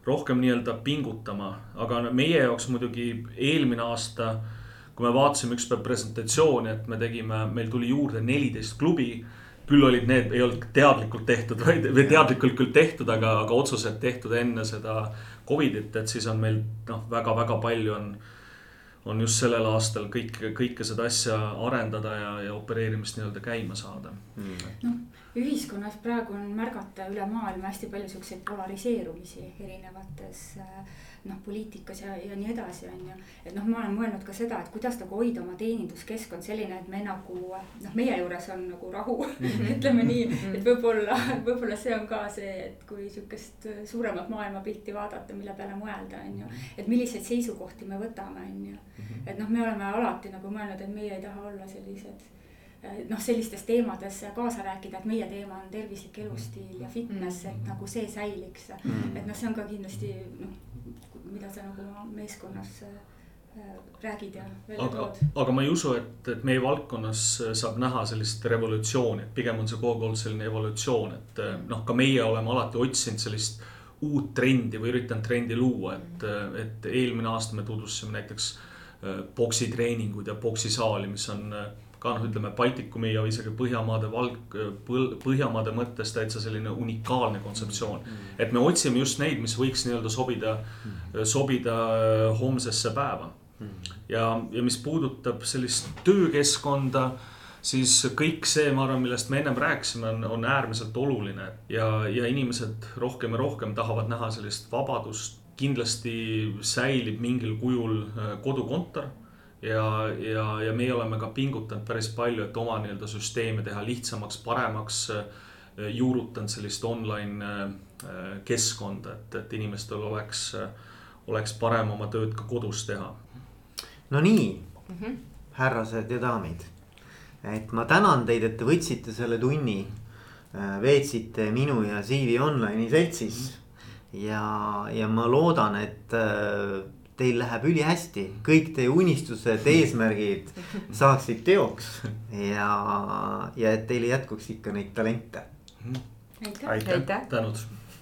D: rohkem nii-öelda pingutama, aga meie jaoks muidugi eelmine aasta. kui me vaatasime ükspäev presentatsiooni, et me tegime, meil tuli juurde neliteist klubi. küll olid need, ei olnud teadlikult tehtud, vaid, või teadlikult küll tehtud, aga, aga otsused tehtud enne seda Covidit, et siis on meil noh, väga-väga palju on on just sellel aastal kõik, kõike seda asja arendada ja, ja opereerimist nii-öelda käima saada
E: mm.. noh, ühiskonnas praegu on märgata üle maailma hästi palju siukseid polariseerumisi erinevates noh, poliitikas ja, ja nii edasi, on ju. et noh, ma olen mõelnud ka seda, et kuidas nagu hoida oma teeninduskeskkond selline, et me nagu noh, meie juures on nagu rahu mhm. ütleme nii, mhm. et võib-olla, võib-olla see on ka see, et kui sihukest suuremat maailmapilti vaadata, mille peale mõelda, on ju. Mhm. et milliseid seisukohti me võtame, on ju. et noh, me oleme alati nagu mõelnud, et meie ei taha olla sellised noh, sellistes teemades kaasa rääkida, et meie teema on tervislik elustiil ja fitness, et nagu see säiliks. Mm.. et noh, see on ka kindlasti noh, mida sa nagu oma meeskonnas äh, räägid ja välja
D: aga,
E: tood.
D: aga ma ei usu, et, et meie valdkonnas saab näha sellist revolutsiooni, et pigem on see kogu aeg olnud selline evolutsioon, et äh, noh, ka meie oleme alati otsinud sellist uut trendi või üritanud trendi luua, et, äh, et eelmine aasta me tutvustasime näiteks poksitreeninguid ja poksisaali, mis on ka noh, ütleme Baltikumi ja isegi Põhjamaade valg, Põhjamaade mõttes täitsa selline unikaalne kontseptsioon. Mm. et me otsime just neid, mis võiks nii-öelda sobida mm, sobida äh, homsesse päeva. Mm. ja, ja mis puudutab sellist töökeskkonda, siis kõik see, ma arvan, millest me ennem rääkisime, on, on äärmiselt oluline. Ja, ja inimesed rohkem ja rohkem tahavad näha sellist vabadust. Kindlasti säilib mingil kujul kodukontor ja, ja, ja meie oleme ka pingutanud päris palju, et oma nii-öelda süsteeme teha lihtsamaks, paremaks. juurutanud sellist online keskkonda, et, et inimestel oleks, oleks parem oma tööd ka kodus teha.
A: no nii mm, -hmm. härrased ja daamid. et ma tänan teid, et te võtsite selle tunni, veetsite minu ja CV Online'i seltsis mm. -hmm. ja, ja ma loodan, et teil läheb ülihästi, kõik teie unistused, eesmärgid saaksid teoks. Ja, ja et teile jätkuks ikka neid talente.
D: aitäh, aitäh., tänud